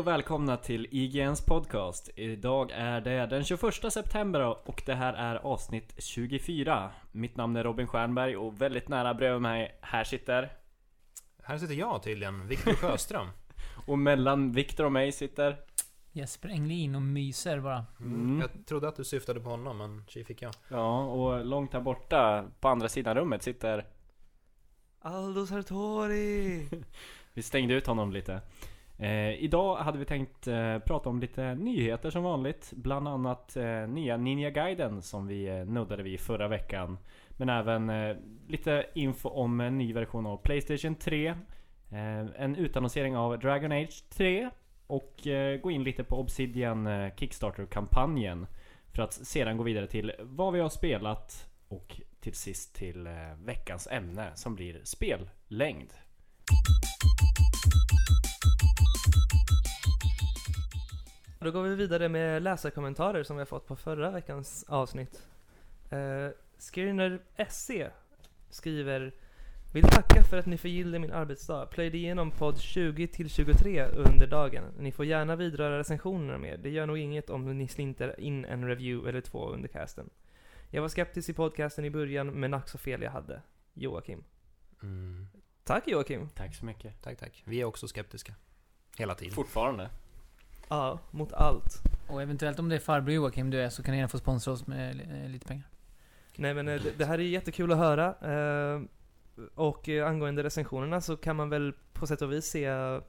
Hej och välkomna till IGNs podcast. Idag är det den 21 september och det här är avsnitt 24. Mitt namn är Robin Stjernberg och väldigt nära bredvid mig, här sitter... Här sitter jag tydligen, Viktor Sjöström. och mellan Viktor och mig sitter... Jesper Englin och myser bara. Mm. Jag trodde att du syftade på honom, men tji fick jag. Ja, och långt där borta på andra sidan rummet sitter... Aldo Sartori! Vi stängde ut honom lite. Eh, idag hade vi tänkt eh, prata om lite nyheter som vanligt. Bland annat eh, nya Ninja-guiden som vi eh, nuddade vid förra veckan. Men även eh, lite info om en ny version av Playstation 3. Eh, en utannonsering av Dragon Age 3. Och eh, gå in lite på Obsidian eh, Kickstarter-kampanjen. För att sedan gå vidare till vad vi har spelat. Och till sist till eh, veckans ämne som blir spellängd. Då går vi vidare med läsarkommentarer som vi har fått på förra veckans avsnitt. Eh, Skirner SC skriver Vill tacka för att ni förgyllde min arbetsdag. Plöjde igenom podd 20 till 23 under dagen. Ni får gärna vidröra recensionerna med. Det gör nog inget om ni slinter in en review eller två under casten. Jag var skeptisk i podcasten i början, men ack så fel jag hade. Joakim. Mm. Tack Joakim. Tack så mycket. Tack, tack. Vi är också skeptiska. Hela tiden. Fortfarande. Ja, mot allt. Och eventuellt om det är farbror Joakim du är så kan ni gärna få sponsra oss med li- lite pengar. Nej men eh, det, det här är jättekul att höra. eh, Och eh, angående recensionerna så kan man väl på sätt och vis se eh,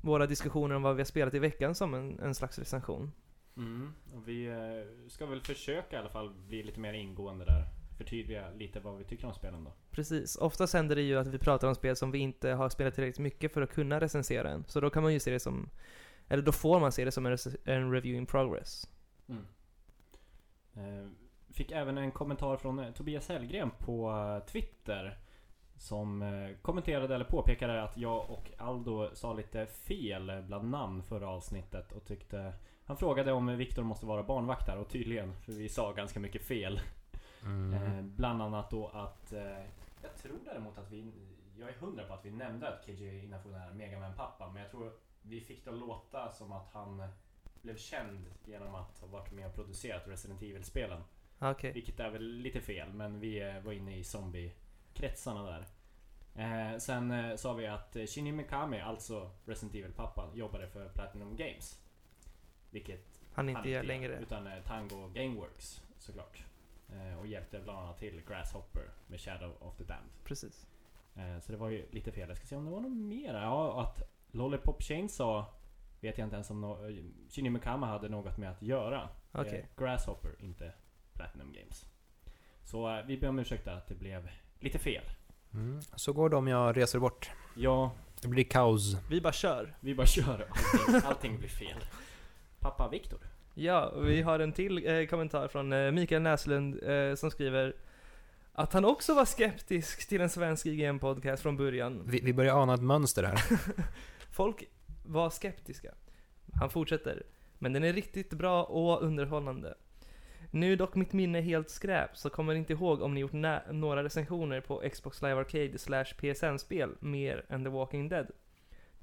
våra diskussioner om vad vi har spelat i veckan som en, en slags recension. Mm. Och vi eh, ska väl försöka i alla fall bli lite mer ingående där. Förtydliga lite vad vi tycker om spelen då. Precis. Oftast händer det ju att vi pratar om spel som vi inte har spelat tillräckligt mycket för att kunna recensera en. Så då kan man ju se det som, eller då får man se det som en, en review in progress. Mm. Eh, fick även en kommentar från eh, Tobias Hellgren på eh, Twitter. Som eh, kommenterade eller påpekade att jag och Aldo sa lite fel bland namn förra avsnittet och tyckte Han frågade om Viktor måste vara barnvakt här och tydligen, för vi sa ganska mycket fel. Mm. Eh, bland annat då att eh, Jag tror däremot att vi Jag är hundra på att vi nämnde att KJ Inafune är Megaman pappa men jag tror vi fick det att låta som att han blev känd genom att ha varit med och producerat Resident Evil-spelen. Okej. Vilket är väl lite fel men vi eh, var inne i zombie-kretsarna där. Eh, sen eh, sa vi att eh, Shinji Mikami, alltså Resident Evil-pappan, jobbade för Platinum Games. Vilket Han han inte gör gör, längre. Utan eh, Tango Gameworks såklart. Eh, och hjälpte bland annat till Grasshopper med Shadow of the Damned. Precis. Eh, så det var ju lite fel. Jag ska se om det var något mer. Ja, att Lollipop Chainsaw vet jag inte ens om no- eh, Shinji Mikami hade något med att göra. Eh, Grasshopper, inte Platinum Games. Så vi ber om ursäkt att det blev lite fel. Mm. Så går det om jag reser bort. Ja, Det blir kaos. Vi bara kör. vi bara kör. Allting, allting blir fel. Pappa Viktor. Ja, vi har en till eh, kommentar från eh, Mikael Näslund eh, som skriver att han också var skeptisk till en svensk IGN-podcast från början. Vi, vi börjar ana ett mönster här. Folk var skeptiska. Han fortsätter. Men den är riktigt bra och underhållande. Nu är dock mitt minne helt skräp, så kommer inte ihåg om ni gjort några recensioner på Xbox Live Arcade slash PSN-spel mer än The Walking Dead.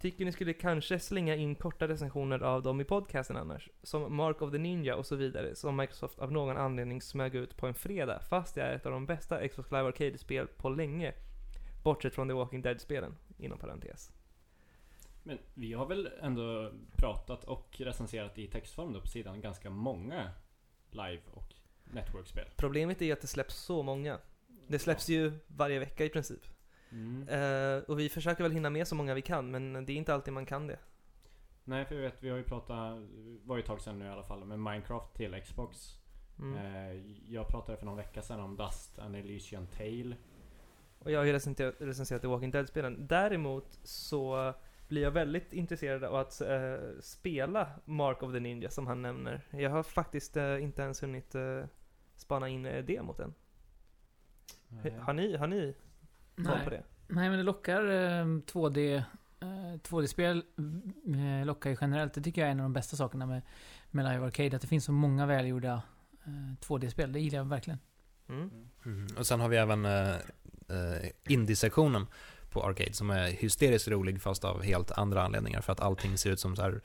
Tycker ni skulle kanske slänga in korta recensioner av dem i podcasten annars? Som Mark of the Ninja och så vidare, som Microsoft av någon anledning smög ut på en fredag, fast det är ett av de bästa Xbox Live Arcade-spel på länge. Bortsett från The Walking Dead-spelen, inom parentes. Men vi har väl ändå pratat och recenserat i textform då på sidan ganska många live och network-spel. Problemet är att det släpps så många. Det släpps ju varje vecka i princip. Mm. Eh, och vi försöker väl hinna med så många vi kan, men det är inte alltid man kan det. Nej, för jag vet, vi har ju pratat, var ju ett tag sedan nu i alla fall, med Minecraft till Xbox. Mm. Eh, jag pratade för någon vecka sedan om Dust and Elysian Tale. Och jag har ju recenserat, recenserat The Walking Dead-spelen. Däremot så blir jag väldigt intresserad av att eh, spela Mark of the Ninja som han nämner. Jag har faktiskt eh, inte ens hunnit uh, spana in uh, demot än. Eh, Har ni, har ni koll på det? Nej men det lockar eh, 2D eh, 2D-spel eh, lockar ju generellt. Det tycker jag är en av de bästa sakerna med, med Live Arcade. Att det finns så många välgjorda eh, 2D-spel. Det gillar jag verkligen. Mm. Mm. Och sen har vi även eh, eh, indie-sektionen på Arcade som är hysteriskt rolig fast av helt andra anledningar. För att allting ser ut som så här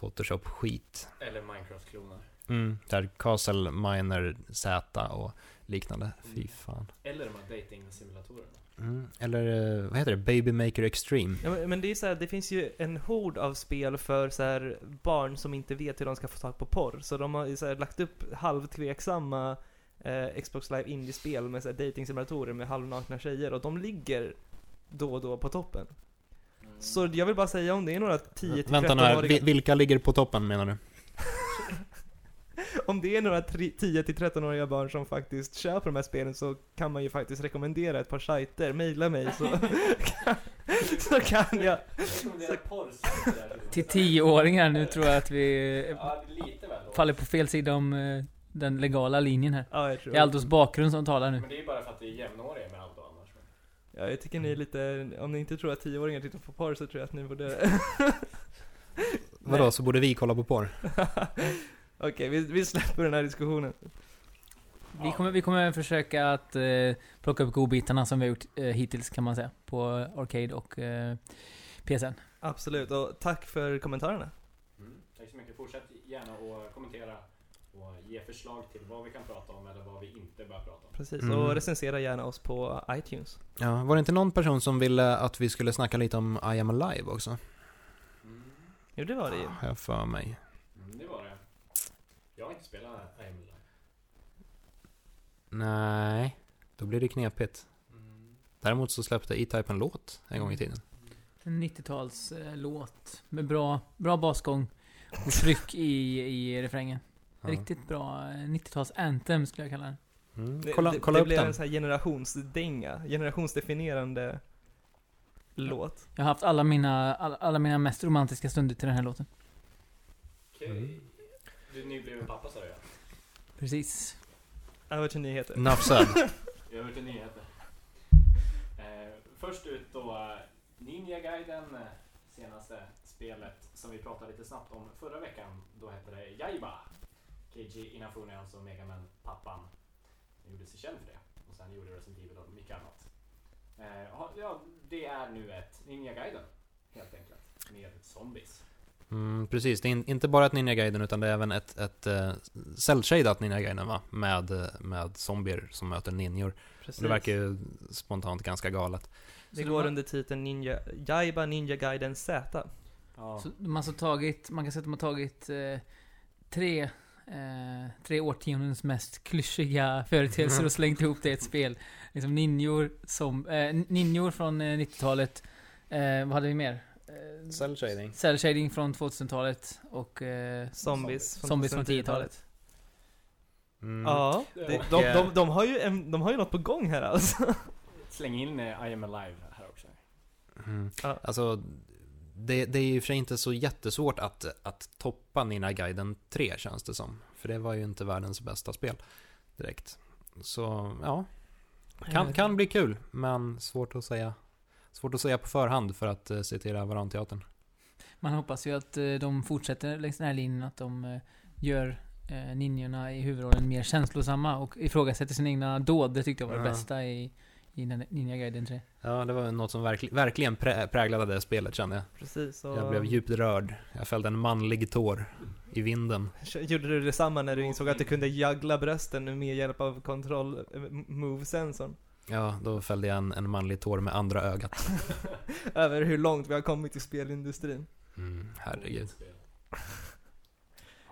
Photoshop-skit. Eller Minecraft-kloner. Mm, där Castle Miner Z och liknande. Fy Mm. fan. Eller de här dating-simulatorerna. Mm. Eller eh, vad heter det? Baby Maker Extreme. Ja, men, det är så här, det finns ju en hord av spel för så här, barn som inte vet hur de ska få tag på porr. Så de har så här, lagt upp halvtveksamma eh, Xbox Live Indie-spel med så här, dating-simulatorer med halvnakna tjejer och de ligger då och då på toppen. Mm. Så jag vill bara säga om det är några 10-13-åriga Vänta nu här, Vi- vilka ligger på toppen menar du? Om det är några tri- 10-13-åriga barn som faktiskt köper de här spelen så kan man ju faktiskt rekommendera ett par sajter, mejla mig så, så kan jag. Till tioåringar nu tror jag att vi faller på fel sida om eh, den legala linjen här. Ja, jag tror Det är Aldos bakgrund som talar nu. Men det är ju bara för att vi är jämnåriga med Aldo annars. Ja, jag tycker ni är lite, om ni inte tror att 10-åringar tittar på porr så tror jag att ni borde Vadå, så borde vi kolla på porr? Okej, vi, vi släpper den här diskussionen. Vi kommer, vi kommer försöka att eh, plocka upp godbitarna som vi har gjort eh, hittills kan man säga. På Arcade och eh, PSN. Absolut, och tack för kommentarerna. Mm. Tack så mycket. Fortsätt gärna att kommentera och ge förslag till vad vi kan prata om eller vad vi inte bör prata om. Precis, Mm. och recensera gärna oss på iTunes. Ja, var det inte någon person som ville att vi skulle snacka lite om I am alive också? Mm. Jo, det var det ju. Har jag för mig. Mm, det var det. Jag har inte spelat I am Alive. Nej, då blir det knepigt. Mm. Däremot så släppte E-Type en låt en gång i tiden. En 90-tals eh, låt med bra, bra basgång och tryck i, i refrängen. Ja. Riktigt bra eh, 90-tals anthem skulle jag kalla den. Mm. Det, Kolla, det, kolla det upp blev den. en sån här generationsdänga, generationsdefinierande låt. Jag har haft alla mina, alla, alla mina mest romantiska stunder till den här låten. Mm. Du är nybliven pappa sa jag. Precis. Över till nyheter. Said. Över till nyheter. Eh, först ut då eh, Ninja Gaiden, eh, senaste spelet som vi pratade lite snabbt om förra veckan. Då hette det Jaiba. Keiji Inafune, alltså Megaman pappan. Han gjorde sig känd för det. Och sen gjorde Resident Evil och mycket annat. Eh, ja, det är nu ett Ninja Gaiden. Helt enkelt. Med zombies. Mm, precis, det är in, inte bara ett Ninja Gaiden utan det är även ett, ett uh, cell-shadat Ninja Gaiden va? Med, eh, med zombier som möter ninjor. Precis. Det verkar ju spontant ganska galet. Det Så de går har- under titeln Ninja, Jaiba Ninja Gaiden Z. Ja. Så de har alltså tagit, man kan säga att de har tagit eh, tre, eh, tre årtiondens mest klyschiga företeelser och slängt ihop det i ett spel. Liksom ninjor, som, eh, ninjor från eh, 90-talet. Eh, vad hade vi mer? Eh, Cell-shading. Cell shading från 2000-talet och eh, Zombies. zombies från 10-talet. Mm. Ja, det, de, eh, de, de, har ju en, de har ju något på gång här alltså. Släng in eh, I am alive här också. Mm. Ja. Alltså, det, det är ju för sig inte så jättesvårt att, att toppa Ninja Gaiden 3 känns det som. För det var ju inte världens bästa spel direkt. Så, ja. Kan, kan bli kul, men svårt att säga. Svårt att säga på förhand för att uh, citera Varanteatern. Man hoppas ju att eh, de fortsätter längs den här linjen, att de eh, gör eh, ninjorna i huvudrollen mer känslosamma och ifrågasätter sina egna dåd. Det tyckte jag var det Ja. bästa i, i Ninja Gaiden 3. Ja, det var något som verkli, verkligen prä, präglade det spelet kände jag. Precis, och Jag blev djupt rörd. Jag fällde en manlig tår i vinden. Gjorde du detsamma när du insåg att du kunde juggla brösten med hjälp av kontroll eh, move-sensorn? Ja, då fällde jag en, en manlig tår med andra ögat. Över hur långt vi har kommit i spelindustrin. Mm, herregud.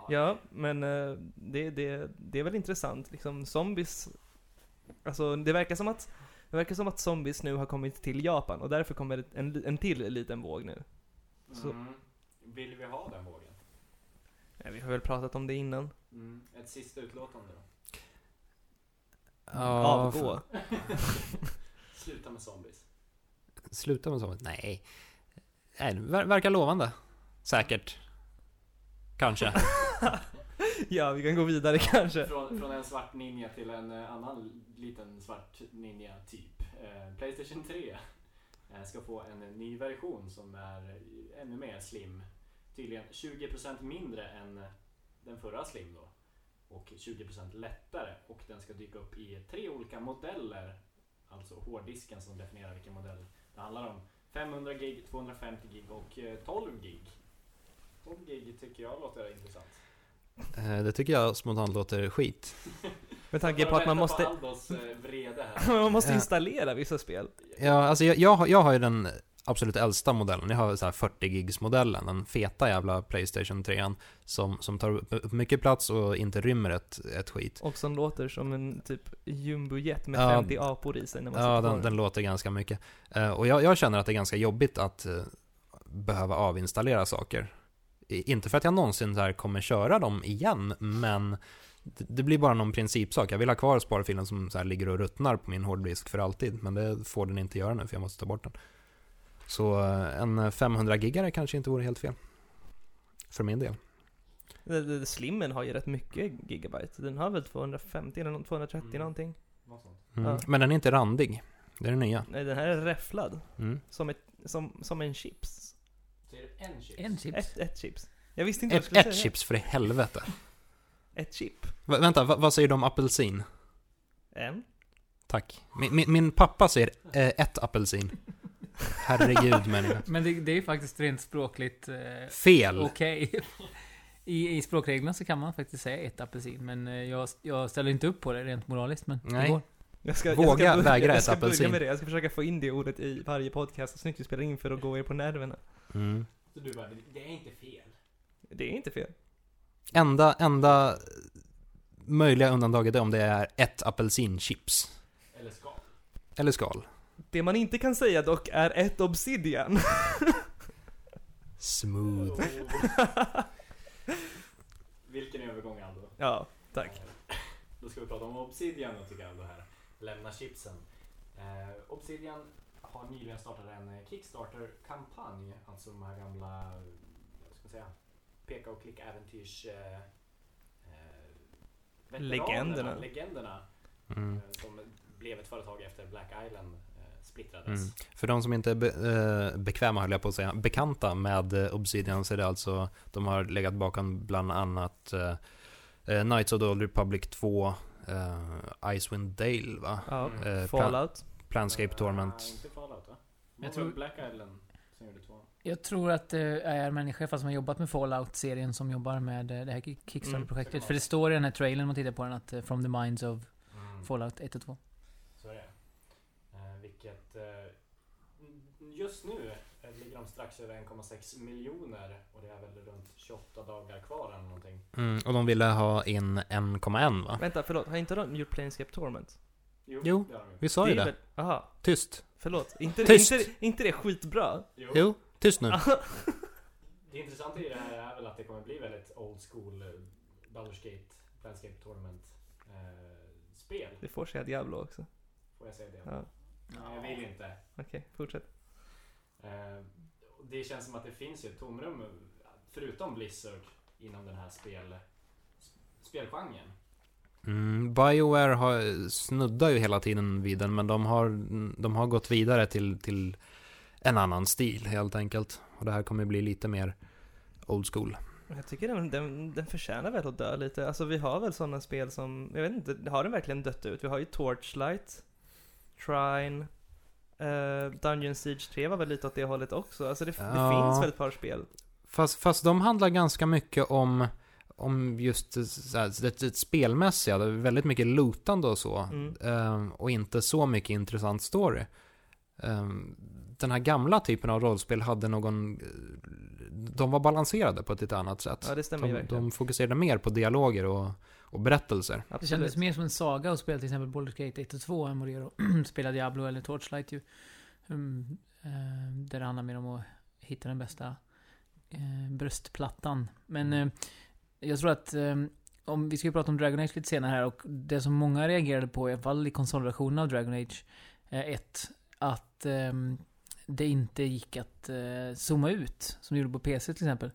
Ja, men eh, det, det, det är väl intressant. Liksom zombies, alltså det verkar som att det verkar som att zombies nu har kommit till Japan och därför kommer det en, en till liten våg nu. Så- Mm. Vill vi ha den vågen? Ja, vi har väl pratat om det innan. Mm. Ett sista utlåtande då? Avgå. Sluta med zombies. Sluta med sånt. Nej. Nej, det ver- verkar lovande. Säkert. Kanske. ja, vi kan gå vidare kanske. Från, från en svart ninja till en eh, annan liten svart ninja typ. Eh, Playstation 3 eh, ska få en ny version som är ännu mer slim. Tydligen 20% mindre än den förra slim då. Och 20% lättare. Och den ska dyka upp i tre olika modeller. Alltså hårddisken som definierar vilken modell Det handlar om 500 gig, 250 gig och eh, 12 gig. 12 gig tycker jag låter intressant. Eh, Det tycker jag spontant låter skit. Med tanke på att man måste, Aldos eh, vrede här. man måste installera vissa spel. Ja, alltså jag, jag, har- jag har ju den absolut äldsta modellen. Jag har så här 40 gigs modellen, den feta jävla Playstation 3 som, som tar upp mycket plats och inte rymmer ett, ett skit. Och som låter som en typ jumbojet med Ja. 50 apor i sig när man Ja, den, den låter ganska mycket. Eh, och jag, jag känner att det är ganska jobbigt att eh, behöva avinstallera saker. Inte för att jag någonsin så här kommer köra dem igen, men det, blir bara någon principsak. Jag vill ha kvar sparfilen som så ligger och ruttnar på min hårddisk för alltid, men det får den inte göra nu för jag måste ta bort den. Så eh, en 500 gigare kanske inte vore helt fel. För min del. Slimmen har ju rätt mycket gigabyte. Den har väl 250 eller nå- 230 Mm. någonting. Mm. Ja. Men den är inte randig. Det är det nya. Nej, den här är räfflad. Mm. Som, ett, som, som en chips. Så är det en chips? En chips. Ett, ett chips. Jag visste inte vad jag Ett, skulle ett säga. chips för i helvete. Ett chip. Va, vänta, va, vad säger du om apelsin? En. Tack. Min, min, min pappa säger eh, ett apelsin. Herregud människa. Men det, det är faktiskt rent språkligt eh, Fel! okej. I, I språkreglerna så kan man faktiskt säga ett apelsin, men eh, jag, jag ställer inte upp på det rent moraliskt, men det Nej. går. Jag ska, Våga jag ska börja, vägra jag ett ska börja apelsin. med det. Jag ska försöka få in det ordet i varje podcast snyggt vi spelar in för att gå er på nerverna. Mm. Så du bara, det- det är inte fel. Det är inte fel. Enda, enda möjliga undantaget är om det är ett apelsinchips. Eller ska. Eller skal. Det man inte kan säga dock är ett obsidian. Smooth. Vilken övergång Aldo. ja, tack. Då ska vi prata om Obsidian då tycker jag Aldo här. Lämna chipsen. Eh, Obsidian har nyligen startat en eh, Kickstarter-kampanj. Alltså de här gamla, vad ska man säga, peka och klicka-äventyrs... Eh, eh, veteranerna, Legenderna. Legenderna. Mm. Eh, som blev ett företag efter Black Island eh, splittrades. Mm. För de som inte är be, eh, bekväma, höll jag på att säga, bekanta med eh, Obsidian så är det alltså, de har legat bakom bland annat eh, eh, Knights of the Old Republic 2, eh, Icewind Dale va? Ja. Mm. Eh, Fallout. Planscape Eh, Torment. inte Fallout va? Jag tror- Black Island som gjorde två. Jag tror att det är människor som har jobbat med Fallout-serien som jobbar med det här Mm, Kickstarter-projektet. kan För det står i den här trailern om man tittar på den att From the Minds of Mm. Fallout 1 och 2. Så är det. Eh, vilket eh, just nu eh, ligger de strax över 1,6 miljoner och det är väl runt 28 dagar kvar eller någonting. Mm, och de ville ha in 1,1 va? Vänta, förlåt. Har inte de gjort Planescape Torment? Jo, Jo. det. Vi sa ju är det. väl- Aha, Tyst. förlåt. Inte, Tyst. inte, inte det skitbra? Jo. Jo, tyst nu. Det intressanta i det här är väl att det kommer bli väldigt old school eh, Baldur's Gate, Planescape Tournament eh, spel. Det får säga Diablo också. Får jag säga det? Ja. Nej, jag vill inte. Okej, fortsätt. Eh, det känns som att det finns ju ett tomrum förutom Blizzard inom den här spel, spelgenren. Mm, Bioware har, snuddar ju hela tiden vid den, men de har, de har gått vidare till, till en annan stil helt enkelt. Och det här kommer bli lite mer old school. Jag tycker den, den, den förtjänar väl att dö lite. Alltså vi har väl sådana spel som, jag vet inte, har den verkligen dött ut? Vi har ju Torchlight, Trine, eh, Dungeon Siege 3 var väl lite åt det hållet också. Alltså det, Ja. det finns väl ett par spel. Fast, fast de handlar ganska mycket om, om just här, det, det spelmässiga. Det är väldigt mycket lootande och så. Mm. Ehm, och inte så mycket intressant story. Ehm, den här gamla typen av rollspel hade någon... De var balanserade på ett lite annat sätt. Ja det stämmer ju de, verkligen. de fokuserade mer på dialoger och, och berättelser. Det Absolut. kändes mer som en saga att spela till exempel Baldur's Gate 1 och 2 än vad det gör att spela Diablo eller Torchlight ju. Mm, eh, där det handlar mer om att hitta den bästa eh, bröstplattan. Men eh, jag tror att eh, om vi ska ju prata om Dragon Age lite senare här och det som många reagerade på, i alla fall i konsolversionen av Dragon Age 1, att eh, det inte gick att zooma ut, som det gjorde på PC till exempel.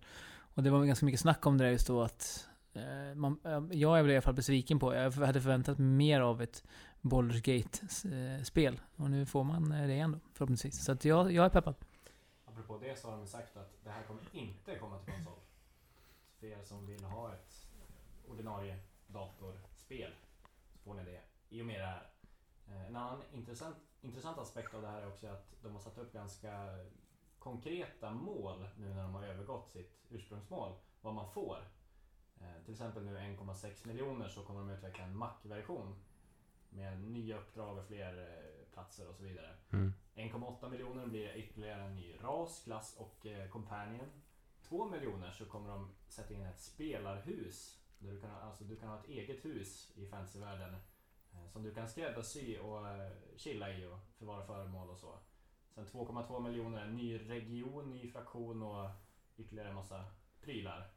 Och det var ganska mycket snack om det där just då att Eh, man, eh, jag är väl i alla fall besviken på, jag hade förväntat mig mer av ett Baldur's Gate-spel. Och nu får man eh, det ändå, förhoppningsvis. Så att jag, jag är peppad. Apropå det så har de sagt att det här kommer inte komma till konsol. Så för er som vill ha ett ordinarie datorspel så får ni det i och med det här. En annan intressant intressant aspekt av det här är också att de har satt upp ganska konkreta mål nu när de har övergått sitt ursprungsmål. Vad man får. Eh, till exempel nu 1,6 miljoner så kommer de utveckla en Mac-version. Med nya uppdrag och fler eh, platser och så vidare. Mm. 1,8 miljoner blir ytterligare en ny ras, klass och eh, companion. 2 miljoner så kommer de sätta in ett spelarhus. Där du, kan, alltså, du kan ha ett eget hus i fantasyvärlden. Eh, som du kan skräddarsy och eh, chilla i och förvara föremål och så. Sen 2,2 miljoner en ny region, ny fraktion och ytterligare en massa prylar.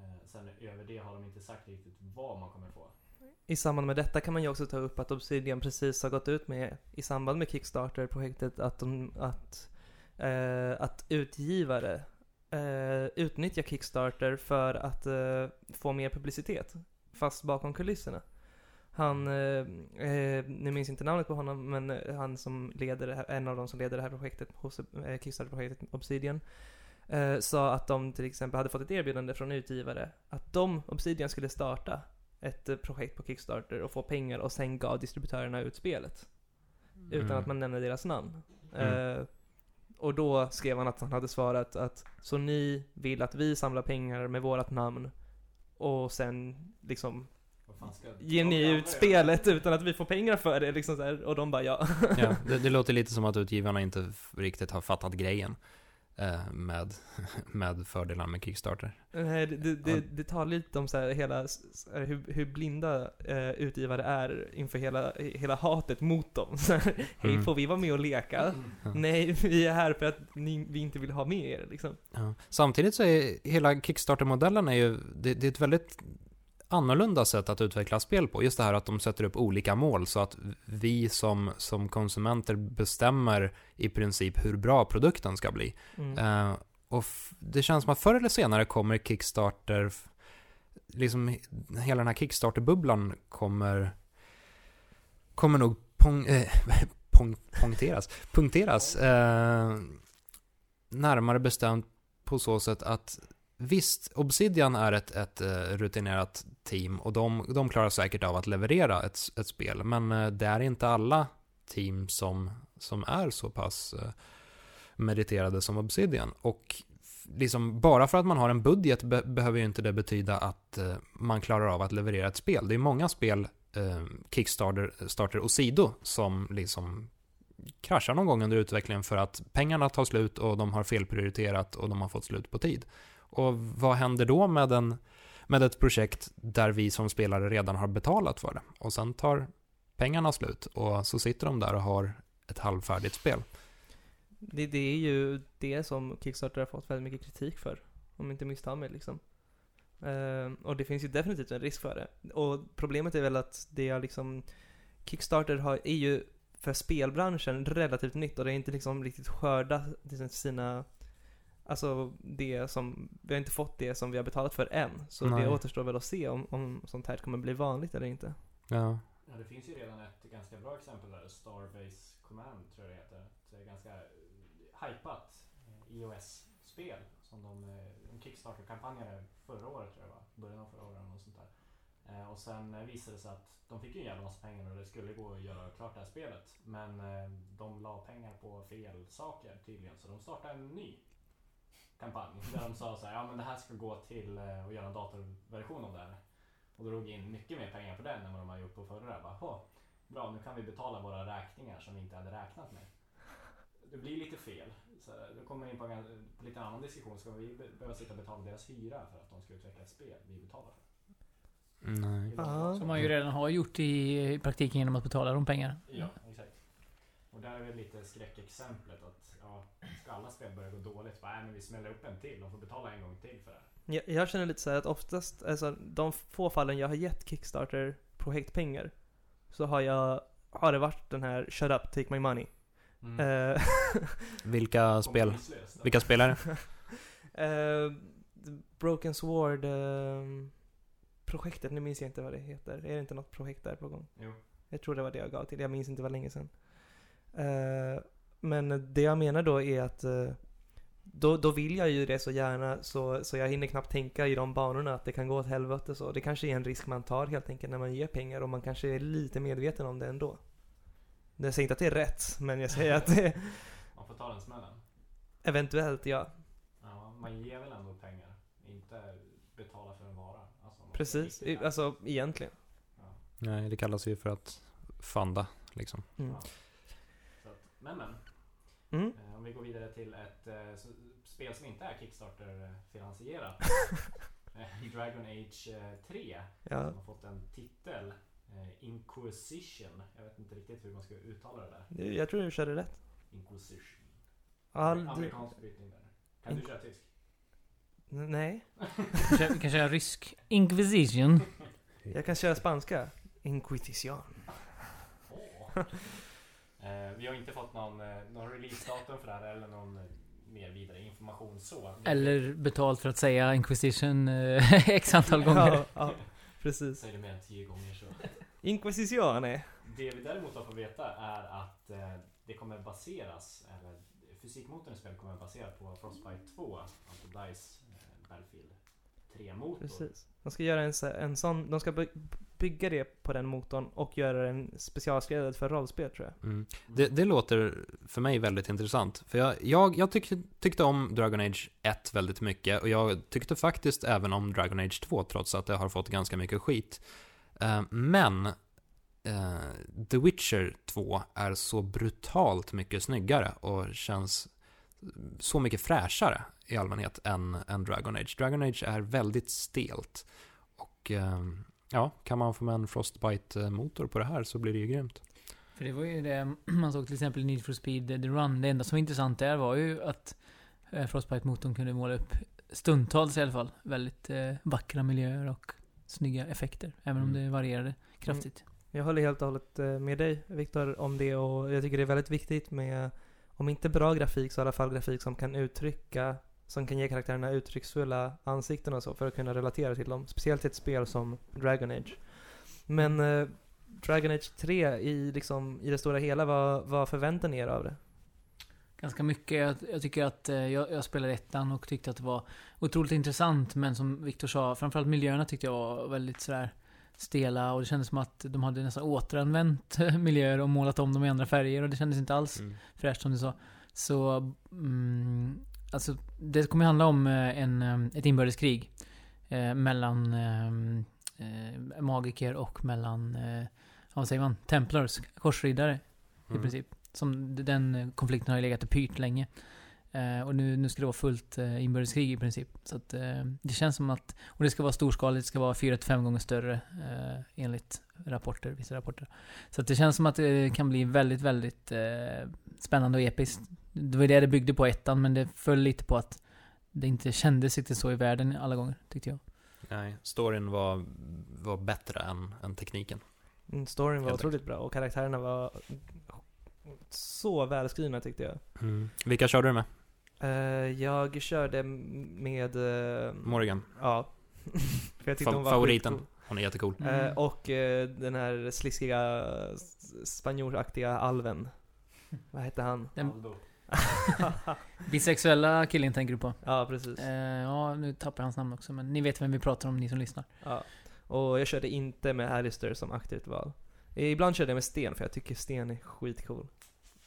Eh, sen över det har de inte sagt riktigt vad man kommer få. I samband med detta kan man ju också ta upp att Obsidian precis har gått ut med, i samband med Kickstarter-projektet, att, de, att, eh, att utgivare eh, utnyttjar Kickstarter för att eh, få mer publicitet, fast bakom kulisserna. Han, eh, eh nu minns inte namnet på honom, men han som leder här, en av de som leder det här projektet hos eh, Kickstarter-projektet Obsidian, eh, sa att de till exempel hade fått ett erbjudande från utgivare att de, Obsidian, skulle starta ett eh, projekt på Kickstarter och få pengar och sen gav distributörerna ut spelet. Utan Mm. att man nämner deras namn. Mm. Eh, och då skrev han att han hade svarat att så ni vill att vi samlar pengar med vårat namn och sen liksom ger ni ut spelet utan att vi får pengar för det liksom så här. Och de bara ja. Ja, det, det låter lite som att utgivarna inte riktigt har fattat grejen med, med fördelarna med Kickstarter. Nej, det, det, det, tar lite om så här hela, så här, hur, hur blinda eh, utgivare är inför hela, hela hatet mot dem. Här, Hej, Mm. får vi vara med och leka? Ja. Nej, vi är här för att ni, vi inte vill ha med er liksom. Ja. Samtidigt så är hela Kickstarter-modellen är ju, det, det är ett väldigt annorlunda sätt att utveckla spel på. Just det här att de sätter upp olika mål så att vi som, som konsumenter bestämmer i princip hur bra produkten ska bli. Mm. Eh, och det känns som att förr eller senare kommer Kickstarter, liksom he- hela den här Kickstarter-bubblan kommer, kommer nog pong, eh, pong, punkteras, punkteras eh, närmare bestämt på så sätt att visst, Obsidian är ett, ett eh, rutinerat team och de, de klarar säkert av att leverera ett, ett spel, men eh, det är inte alla team som, som är så pass eh, meriterade som Obsidian. Och liksom bara för att man har en budget be- behöver ju inte det betyda att man klarar av att leverera ett spel. Det är många spel, eh, Kickstarter starter och Sido, som liksom kraschar någon gång under utvecklingen för att pengarna tar slut och de har felprioriterat och de har fått slut på tid. Och vad händer då med, en, med ett projekt där vi som spelare redan har betalat för det? Och sen tar pengarna slut och så sitter de där och har ett halvfärdigt spel. Det, det är ju det som Kickstarter har fått väldigt mycket kritik för. Om jag inte misstar mig liksom. Uh, och det finns ju definitivt en risk för det. Och problemet är väl att det är liksom Kickstarter har, är ju för spelbranschen relativt nytt och det är inte liksom riktigt skördat sina Alltså det som, vi har inte fått det som vi har betalat för än. Så Nej. det återstår väl att se om, om sånt här kommer bli vanligt eller inte. Ja. Ja, det finns ju redan ett ganska bra exempel där. Starbase Command tror jag det heter. Det är ganska eh, hypat eh, iOS-spel som de, eh, de Kickstarter-kampanjade förra året tror jag va? Början av förra året eller sånt där. Eh, och sen eh, visade det sig att de fick ju en jävla massa pengar och det skulle gå att göra klart det här spelet. Men eh, de la pengar på fel saker tydligen. Så de startade en ny kampanj där de sa så här, ja men det här ska gå till eh, att göra en datorversion av det här. Och drog in mycket mer pengar på den än vad de har gjort på förra. Bara, "Hå, bra, nu kan vi betala våra räkningar som vi inte hade räknat med. Det blir lite fel. Så då kommer vi in på en på lite annan diskussion. Ska vi be- behöva sitta och betala deras hyra för att de ska utveckla ett spel vi betalar för? Nej. Som man ju redan har gjort i, praktiken genom att betala de pengar. Ja. Och där är väl lite skräckexemplet att ja, ska alla spel börja gå dåligt, bara, nej, men vi smäller upp en till. De får betala en gång till för det. här." Jag, jag känner lite så här att oftast, alltså de få fallen jag har gett Kickstarter projektpengar så har jag, har det varit den här 'Shut up, take my money' Mm. Eh, Vilka spel? Vilka spelare? eh, Broken Sword eh, projektet, nu minns jag inte vad det heter. Är det inte något projekt där på gång? Jo. Jag tror det var det jag gav till, jag minns inte, var länge sedan. Eh, men det jag menar då är att eh, då, då vill jag ju det så gärna så, så jag hinner knappt tänka i de banorna att det kan gå åt helvete så. Det kanske är en risk man tar helt enkelt när man ger pengar och man kanske är lite medveten om det ändå. Jag säger inte att det är rätt, men jag säger att det Man får ta den smällen. eventuellt, ja. Ja, man ger väl ändå pengar. Inte betala för en vara. Alltså, Precis. Alltså, egentligen. Ja. Nej, det kallas ju för att funda liksom. Mm. Ja. Men men. Mm. Eh, Om vi går vidare till ett eh, spel som inte är Kickstarter-finansierat. Eh, Dragon Age eh, 3. Ja. Som har fått en titel. eh, Inquisition. Jag vet inte riktigt hur man ska uttala det där. Jag tror du körde rätt. Inquisition. Du, Amerikansk brytning där. Kan du köra tysk? Nej. Kanske, kanske en rysk Inquisition. Jag kan köra spanska. Inquisition. Åh. Eh, vi har inte fått någon, eh, någon releasedatum för det här eller någon eh, mer vidare information så. Eller betalt för att säga Inquisition eh, x antal gånger. Ja, ja, precis. Säger det mer än tio gånger så. Inquisizione. Det vi däremot har fått veta är att eh, det kommer baseras, eller fysikmotorn i spelet kommer baseras på Frostbite 2, alltså DICE eh, Battlefield 3-motor. Precis. De ska göra en, en sån, de ska bygga det på den motorn och göra den specialskräddad för rollspel tror jag. Mm. Det, det låter för mig väldigt intressant. För jag, jag, jag tyck, tyckte om Dragon Age 1 väldigt mycket och jag tyckte faktiskt även om Dragon Age 2 trots att det har fått ganska mycket skit. Eh, men eh, The Witcher 2 är så brutalt mycket snyggare och känns så mycket fräschare i allmänhet än, än Dragon Age. Dragon Age är väldigt stelt. Och eh, ja, kan man få med en Frostbite-motor på det här så blir det ju grymt. För det var ju det man såg till exempel i Need for Speed The Run. Det enda som var intressant där var ju att eh, Frostbite-motorn kunde måla upp, stundtals i alla fall, väldigt eh, vackra miljöer och snygga effekter. Även om Mm. det varierade kraftigt. Jag håller helt och hållet eh, med dig Viktor om det och jag tycker det är väldigt viktigt med, om inte bra grafik så i alla fall grafik som kan uttrycka, som kan ge karaktärerna uttrycksfulla ansikten och så för att kunna relatera till dem. Speciellt i ett spel som Dragon Age. Men eh, Dragon Age 3 i, liksom, i det stora hela, vad, vad förväntar ni er av det? Ganska mycket. Jag, jag tycker att eh, jag, jag spelade ettan och tyckte att det var otroligt intressant. Men som Viktor sa, framförallt miljöerna tyckte jag var väldigt sådär stela och det kändes som att de hade nästan återanvänt miljöer och målat om dem i andra färger och det kändes inte alls Mm. fräscht som du sa. Så, mm, alltså det kommer handla om eh, en, eh, ett inbördeskrig eh, mellan magiker och mellan, vad säger man, templars, korsriddare i Mm. princip. Som den konflikten har ju legat i pyrt länge. Eh, och nu, nu ska det vara fullt eh, inbördeskrig i princip. Så att eh, det känns som att, och det ska vara storskaligt, det ska vara 4-5 gånger större enligt rapporter, vissa rapporter. Så att det känns som att det kan bli väldigt, väldigt spännande och episkt. Det var det det byggde på ettan, men det föll lite på att det inte kändes riktigt så i världen alla gånger, tyckte jag. Nej, storyn var, var bättre än, än tekniken. Mm, Storyn var Helt otroligt bra och karaktärerna var så välskrivna tyckte jag. Vilka körde du med? Eh, jag körde med... eh, Morgan. Ja. För jag tyckte Fa- hon var favoriten. Hon är jättecool. Mm. Eh, och eh, den här sliskiga spanjoraktiga alven. Vad hette han? Den Aldo. bisexuella killen tänker du på? ja, precis. Eh, ja, nu tappar jag hans namn också, men ni vet vem vi pratar om, ni som lyssnar. Ja. Och jag körde inte med Alistair som aktivt val. Ibland körde jag med Sten, för jag tycker Sten är skitcool.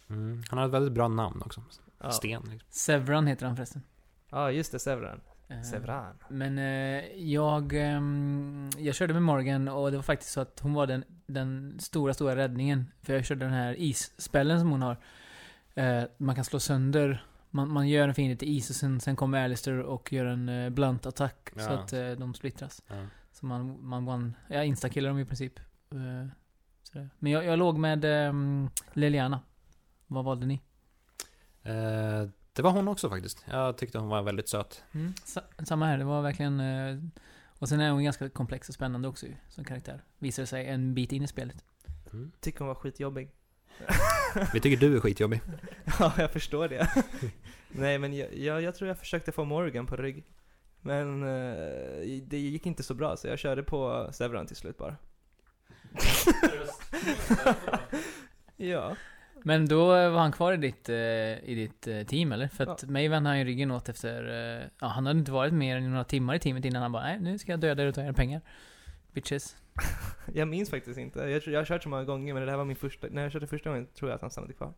Mm. Han har ett väldigt bra namn också. Ja, Sten. Liksom. Sevran heter han förresten. ja just det, Sevran. Eh, Sevran. Men eh, jag, ehm, jag körde med Morgan och det var faktiskt så att hon var den, den stora, stora räddningen. För jag körde den här isspällen som hon har. Eh, man kan slå sönder, man, man gör en fiende till is och sen, sen kommer Alistair och gör en eh, blunt attack. Så Ja. att eh, de splittras. Ja. Så man, man one, ja, instakillar dem i princip. Eh, sådär. Men jag, jag låg med ehm, Liliana. Vad valde ni? Eh, det var hon också faktiskt. Jag tyckte hon var väldigt söt. Mm, sa, samma här, det var verkligen... Eh, och sen är hon ganska komplex och spännande också ju, som karaktär. Visar sig en bit in i spelet. Mm. Tycker hon var skitjobbig. Vi tycker du är skitjobbig. ja, jag förstår det. Nej, men jag, jag, jag tror jag försökte få Morgan på rygg. Men eh, det gick inte så bra, så jag körde på Sevran till slut bara. Ja. Men då var han kvar i ditt, eh, i ditt eh, team eller? För att Ja. mig mig vände han ju ryggen åt efter... Eh, ja, han hade inte varit mer än några timmar i teamet innan han bara nej, nu ska jag döda er och ta era pengar. Bitches. Jag minns faktiskt inte. Jag, jag har kört så många gånger, men det här var min första, när jag körde första gången tror jag att han stannade kvar.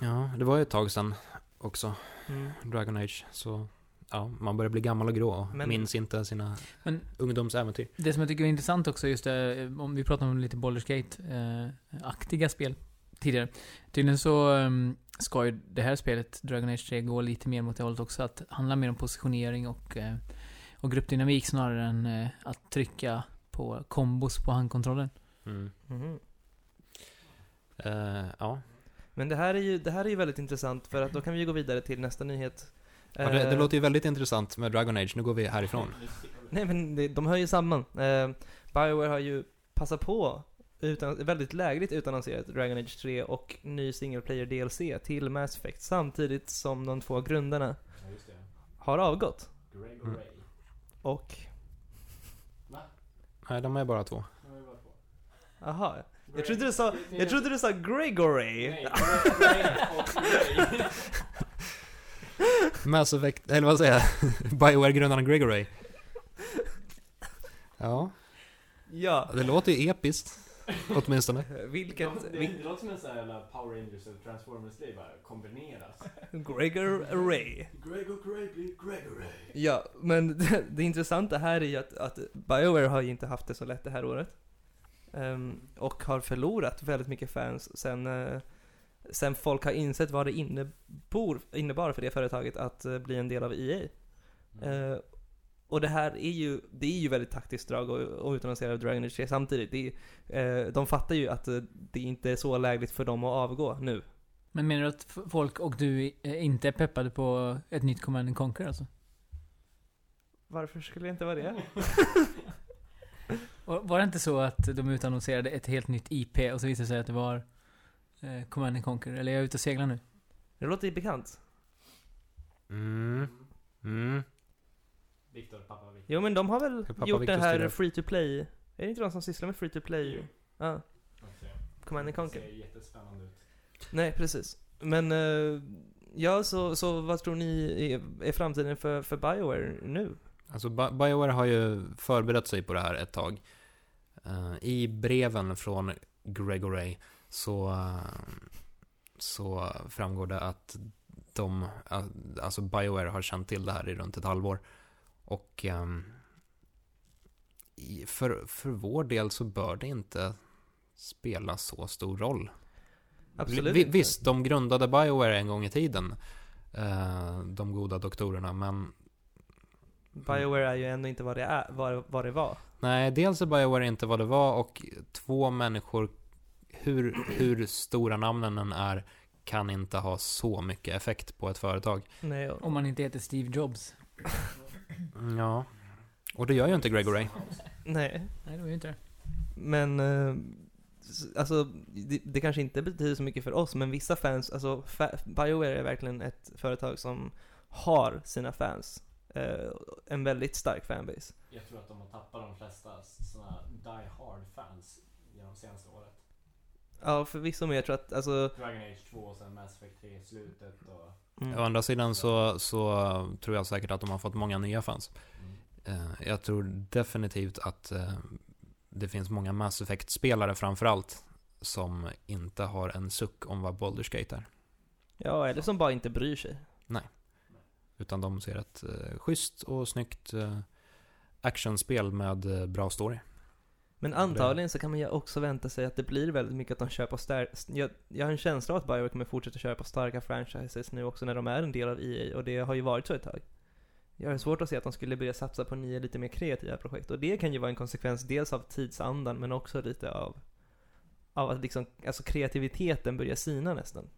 Ja, det var ju ett tag sedan också, Mm. Dragon Age. Så ja, man börjar bli gammal och grå och Men- minns inte sina Men ungdomsäventyr. det som jag tycker är intressant också just det, om vi pratar om lite Baldur's Gate-aktiga spel tidigare. Tydligen så um, ska ju det här spelet, Dragon Age 3, gå lite mer mot det hållet också. Att handla mer om positionering och, eh, och gruppdynamik snarare än eh, att trycka på kombos på handkontrollen. Mm. Mhm. Eh, ja, Men det här, är ju, det här är ju väldigt intressant för att då kan vi ju gå vidare till nästa nyhet. ja det, det Eh, låter ju väldigt intressant med Dragon Age. Nu går vi härifrån. Nej men det, de hör ju samman. Eh, Bioware har ju passat på, utan, väldigt lägligt utannonserat Dragon Age 3 och ny single player DLC till Mass Effect samtidigt som de två grundarna Ja, just det. har avgått. Greg och Mm. Och, Va? Nej, de är bara två. Nu har vi bara två. aha. Jag trodde du sa, jag trodde du sa Gregory. Nej, Ray. Mass Effect, eller vad säger jag? Bioware-grundaren Gregory. Ja, Ja. det låter ju episkt. Åtminstone. Vilket, Det, låter som en sån här jävla Power Rangers eller Transformers-grej bara kombineras. Gregor Ray. Greg och Ray blir Greg och Ray. Ja, men det, det intressanta här är ju att, att Bioware har ju inte haft det så lätt det här året. Ehm, och har förlorat väldigt mycket fans sen, eh, sen folk har insett vad det innebor, innebar för det företaget att eh, bli en del av EA. Eh, och det här är ju, det är ju väldigt taktiskt drag och, och utannonsera Dragon Age 3 samtidigt. Det är, eh, de fattar ju att eh, det inte är så lägligt för dem att avgå nu. Men menar du att folk och du eh, inte är peppade på ett nytt Command and Conquer alltså? Varför skulle jag inte vara det? Och Var det inte så att de utannonserade ett helt nytt IP och så visade det sig att det var eh, Command and Conquer? Eller är jag ute och seglar nu? Det låter ju bekant. Mm. Mm. Viktor, pappa Viktor. Jo men de har väl pappa gjort Victor det här free to play Är det inte de som sysslar med free to play? Ja, Command and Det ser jättespännande ut. Nej precis Men, eh, ja så, så vad tror ni är, är framtiden för, för Bioware nu? Alltså Bi- Bioware har ju förberett sig på det här ett tag. Eh, I breven från Gregory så, så framgår det att de, eh, alltså Bioware har känt till det här i runt ett halvår. Och i- för, för vår del så bör det inte spela så stor roll. Absolut Vi, visst, de grundade Bioware en gång i tiden. eh, de goda doktorerna, men Bioware är ju ändå inte vad det, är, vad, vad det var Nej, dels är Bioware inte vad det var och två människor, hur, hur stora namnen än är, kan inte ha så mycket effekt på ett företag. Nej, och, Om man inte heter Steve Jobs. Mm, Ja. Och det gör ju inte Gregory. nej Nej, det var ju inte det. Men, eh, alltså det, det kanske inte betyder så mycket för oss men vissa fans, alltså fa- Bioware är verkligen ett företag som har sina fans eh, En väldigt stark fanbase Jag tror att de har tappat de flesta såna die hard fans genom senaste året. Ja förvisso men jag tror att, alltså Dragon Age 2 och sen Mass Effect 3 i slutet och... mm. Å andra sidan så, så tror jag säkert att de har fått många nya fans. Mm. Eh, Jag tror definitivt att eh, det finns många Mass Effect-spelare framförallt som inte har en suck om vad Baldur's Gate är. Ja, eller som bara inte bryr sig. Utan de ser ett eh, schysst och snyggt eh, actionspel med eh, bra story. Men antagligen så kan man ju också vänta sig att det blir väldigt mycket att de kör på starka... Jag, jag har en känsla av att Bioware kommer fortsätta köra på starka franchises nu också när de är en del av EA och det har ju varit så ett tag. Jag har svårt att se att de skulle börja satsa på nya lite mer kreativa projekt och det kan ju vara en konsekvens dels av tidsandan men också lite av av att liksom, alltså kreativiteten börjar sina nästan.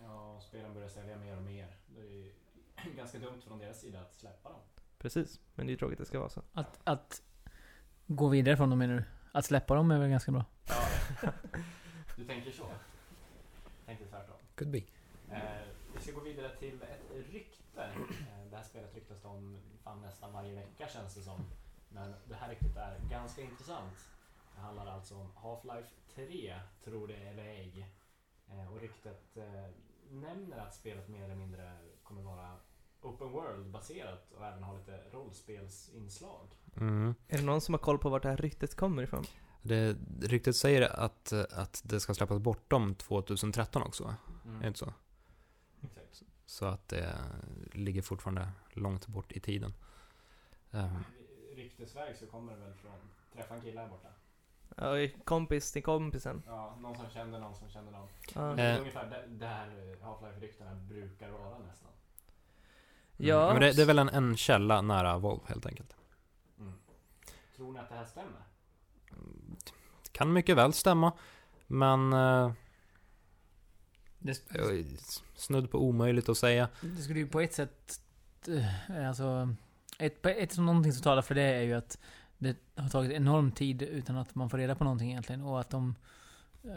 Ja, spelen börjar sälja mer och mer. Det är ju ganska dumt från deras sida att släppa dem. Precis, men det är ju tråkigt att det ska vara så. Att, att gå vidare från dem menar du? Att släppa dem är väl ganska bra? Ja, du tänker så? Tänkte tvärtom. Could be. Eh, vi ska gå vidare till ett rykte. Eh, det här spelet ryktas om fan nästan varje vecka känns det som. Men det här ryktet är ganska intressant. Det handlar alltså om Half-Life 3, tror det eller ej. Eh, och ryktet eh, nämner att spelet mer eller mindre kommer vara open world-baserat och även ha lite rollspelsinslag. Mm. Är det någon som har koll på vart det här ryktet kommer ifrån? Det ryktet säger att, att det ska släppas bortom 2013 också? Mm. Är det inte så? Exakt. Så att det ligger fortfarande långt bort i tiden. Ehm, Ryktesväg så kommer det väl från träffa en kille här borta. Ja, kompis till kompisen. Ja, någon som kände någon som kände någon. Ja. Det är Eh. ungefär där, där Half-Life-ryktena brukar vara nästan. Ja. mm. Men det, det är väl en, en källa nära Volvo helt enkelt. Mm. Tror ni att det här stämmer? Kan mycket väl stämma, men eh, Det, eh, snudd på omöjligt att säga. det skulle ju på ett sätt... eh, Alltså... Ett, ett, som någonting som talar för det är ju att det har tagit enorm tid utan att man får reda på någonting egentligen. Och att de...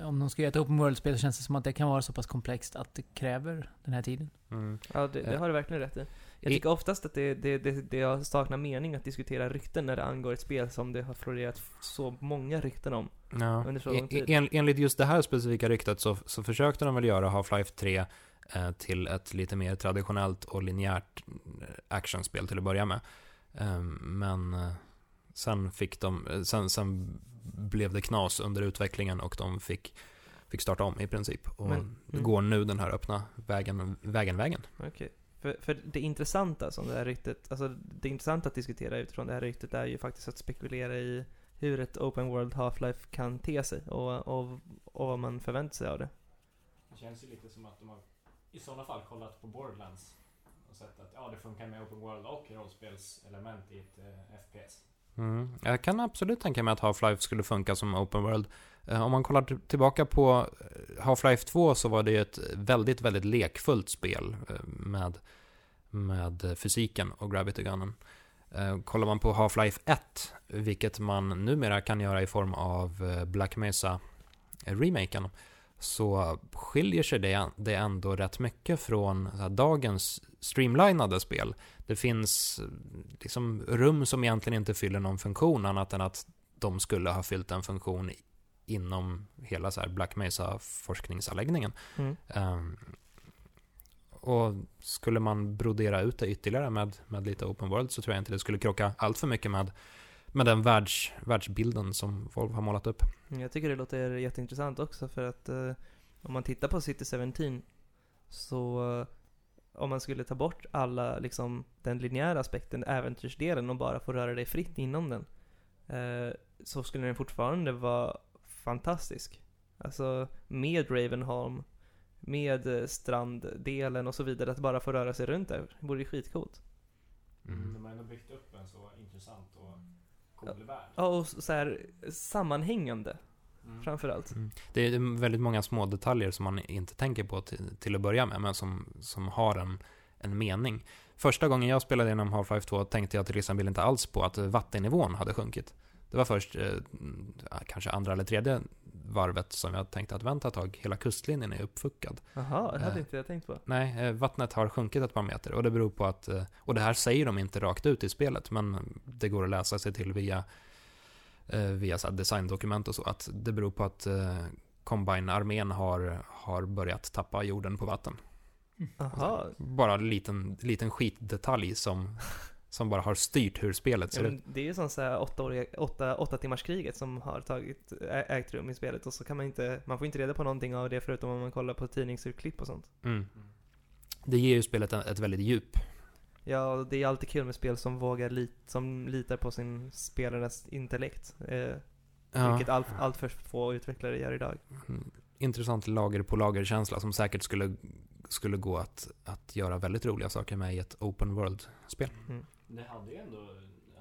Om de ska göra ett open world-spel så känns det som att det kan vara så pass komplext att det kräver den här tiden. Mm. Ja, det, det Eh. har du verkligen rätt i. Jag tycker oftast att det, det, det, det saknar mening att diskutera rykten när det angår ett spel som det har florerat så många rykten om. Ja. Under så lång En, tid. en, enligt just det här specifika ryktet så, så försökte de väl göra Half-Life 3 eh, till ett lite mer traditionellt och linjärt eh, actionspel till att börja med. Eh, men eh, sen fick de, eh, sen, sen blev det knas under utvecklingen och de fick, fick starta om i princip. Och Men- mm. går nu den här öppna vägen, vägen, vägen. Okej. För, för det intressanta som det här ryktet, alltså det intressanta att diskutera utifrån det här ryktet är ju faktiskt att spekulera i hur ett open world Half-Life kan te sig och, och, och vad man förväntar sig av det. Det känns ju lite som att de har i sådana fall kollat på Borderlands och sett att ja, det funkar med open world och rollspelselement i ett eh, FPS. Mm. Jag kan absolut tänka mig att Half-Life skulle funka som open world. Eh, om man kollar tillbaka på eh, Half-Life 2 så var det ju ett väldigt, väldigt lekfullt spel eh, med, med fysiken och Gravity Gunnen. Kollar man på Half-Life 1, vilket man numera kan göra i form av Black Mesa-remaken, så skiljer sig det, det ändå rätt mycket från dagens streamlinade spel. Det finns liksom rum som egentligen inte fyller någon funktion annat än att de skulle ha fyllt en funktion inom hela så här Black Mesa forskningsanläggningen. Mm. Ehm, och skulle man brodera ut det ytterligare med, med lite open world så tror jag inte det skulle krocka allt för mycket med, med den världs, världsbilden som Volvo har målat upp. Jag tycker det låter jätteintressant också för att eh, om man tittar på City 17 så eh, om man skulle ta bort alla liksom den linjära aspekten, äventyrsdelen och bara få röra dig fritt inom den eh, så skulle den fortfarande vara fantastisk. Alltså med Ravenholm, med eh, stranddelen och så vidare, att bara få röra sig runt där vore ju skitcoolt. Mm. De har ändå byggt upp en så intressant och cool värld. Ja, och så här sammanhängande Mm. framförallt. Mm. Det är väldigt många små detaljer som man inte tänker på till, till att börja med, men som, som har en, en mening. Första gången jag spelade igenom Half-Life 2 tänkte jag till exempel inte alls på att vattennivån hade sjunkit. Det var först eh, kanske andra eller tredje varvet som jag tänkte att vänta ett tag, hela kustlinjen är uppfuckad. Jaha, det hade Eh. inte jag tänkt på. Nej, eh, vattnet har sjunkit ett par meter och det beror på att, eh, och det här säger de inte rakt ut i spelet, men det går att läsa sig till via, eh, via så designdokument och så, att det beror på att Combine-armén har, har börjat tappa jorden på vatten. Jaha. Bara en liten, liten skitdetalj som, som bara har styrt hur spelet Ja, ser ut. men det är ju som så här åttaåriga, åtta, åtta timmars kriget som har tagit, ägt rum i spelet och så kan man inte, man får inte reda på någonting av det förutom om man kollar på tidningsurklipp och sånt. Mm. Det ger ju spelet ett, väldigt djup. Ja, det är alltid kul med spel som vågar lit, som litar på sin spelares intellekt. Eh, Ja. Vilket allt, allt för få utvecklare gör idag. Mm, intressant lager på lager-känsla som säkert skulle, skulle gå att, att göra väldigt roliga saker med i ett open world-spel. Mm. Det hade ju ändå,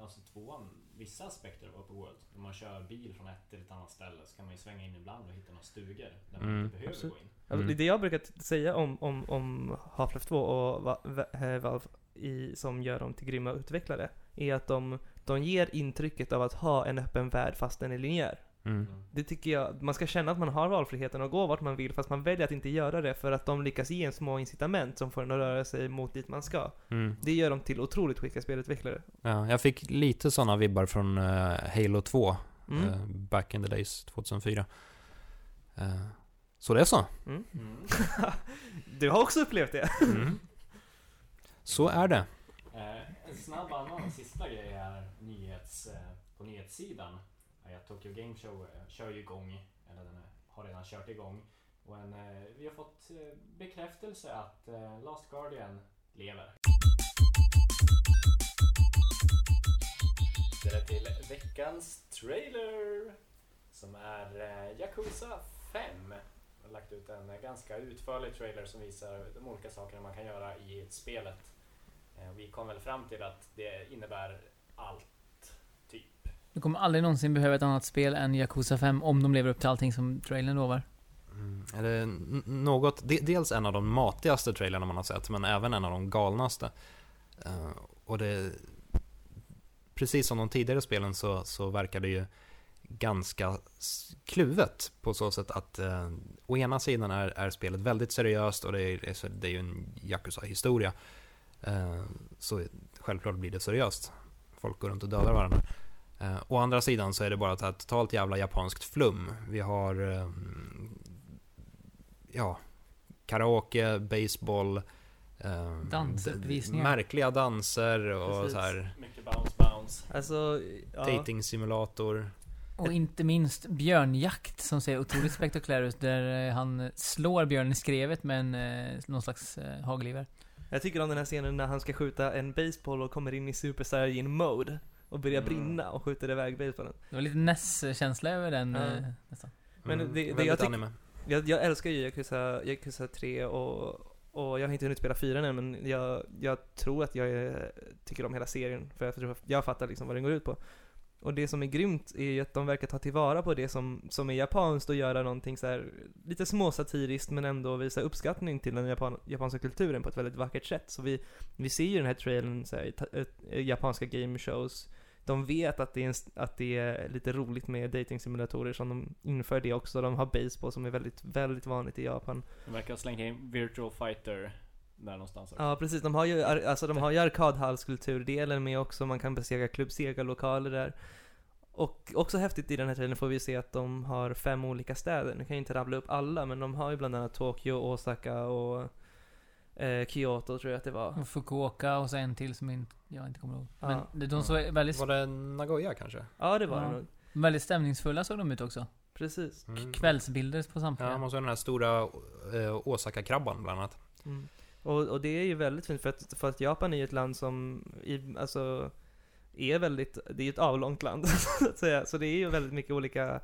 alltså tvåan, vissa aspekter av Open World. När man kör bil från ett till ett annat ställe så kan man ju svänga in ibland och hitta några stugor där man Mm. inte behöver Absolut. gå in. Mm. Det det jag brukar säga om, om, om Half-Life 2 och Va- Va- Valve i, som gör dem till grymma utvecklare är att de, de ger intrycket av att ha en öppen värld fast den är linjär. Mm. Det tycker jag, man ska känna att man har valfriheten att gå vart man vill fast man väljer att inte göra det för att de lyckas ge en små incitament som får en att röra sig mot dit man ska. Mm. Det gör dem till otroligt skickliga spelutvecklare. Ja, jag fick lite sådana vibbar från eh, Halo 2, Mm. eh, back in the days, 2004. Eh, så det är så. Mm. Mm. du har också upplevt det? Mm. Så är det. Eh, en snabb annan sista grej här nyhets, eh, på nyhetssidan är Eh, Tokyo Game Show eh, kör ju igång, eller den eh, har redan kört igång. Och en, vi har fått bekräftelse att Last Guardian lever. Det är till veckans trailer som är Yakuza 5. Jag har lagt ut en ganska utförlig trailer som visar de olika sakerna man kan göra i spelet. Vi kom väl fram till att det innebär allt. Du kommer aldrig någonsin behöva ett annat spel än Yakuza 5 om de lever upp till allting som trailern lovar. Mm. Är det något, de- dels en av de matigaste trailerna man har sett, men även en av de galnaste. Uh, och det, precis som de tidigare spelen så, så verkar det ju ganska kluvet på så sätt att eh, å ena sidan är, är spelet väldigt seriöst och det är, det är ju en Yakuza-historia. Eh, så självklart blir det seriöst. Folk går runt och dödar varandra. Eh, å andra sidan så är det bara ett totalt jävla japanskt flum. Vi har eh, ja, karaoke, baseball, eh, Dansuppvisningar. märkliga danser och Precis. så här Mycket bounce bounce. Alltså, ja. dating simulator. Och inte minst björnjakt som ser otroligt spektakulär ut. Där eh, han slår björnen i skrevet med en, eh, någon slags eh, hagelgevär. Jag tycker om den här scenen när han ska skjuta en baseball och kommer in i Super Saiyan mode och börjar Mm. brinna och skjuter iväg baseballen. Det var lite Ness-känsla över den eh, nästan. Men det- det väldigt jag tyck- anime. Jag, jag älskar ju Yakuza, Yakuza 3 och, och jag har inte hunnit spela 4 än men jag, jag tror att jag är, tycker om hela serien för jag, tror, jag fattar liksom vad den går ut på. Och det som är grymt är ju att de verkar ta tillvara på det som, som är japanskt och göra någonting så här lite småsatiriskt men ändå visa uppskattning till den japan, japanska kulturen på ett väldigt vackert sätt. Så vi, vi ser ju den här trailern så här, i ta, eh, japanska game shows. De vet att det, är en, att det är lite roligt med dating simulatorer som de inför det också. De har baseball som är väldigt, väldigt vanligt i Japan. De verkar ha slängt in Virtual Fighter där någonstans också. Ja precis, de har ju, alltså de har ju arkadhallskulturdelen med också, man kan besöka Club Sega-lokaler där. Och också häftigt i den här trailern får vi se att de har fem olika städer. Nu kan jag inte rabbla upp alla, men de har ju bland annat Tokyo, Osaka och eh, Kyoto tror jag att det var. Och Fukuoka och så en till som jag inte kommer ihåg. Men Ja. de, de såg väldigt, Var det Nagoya kanske? Ja, det var Ja. det nog. väldigt stämningsfulla såg de ut också. Precis. Mm. Kvällsbilder på samtliga. Ja, man såg den här stora eh, Osaka-krabban bland annat. Mm. Och, och det är ju väldigt fint för att, för att Japan är ju ett land som, i, alltså, är väldigt, det är ju ett avlångt land så att säga. Så det är ju väldigt mycket olika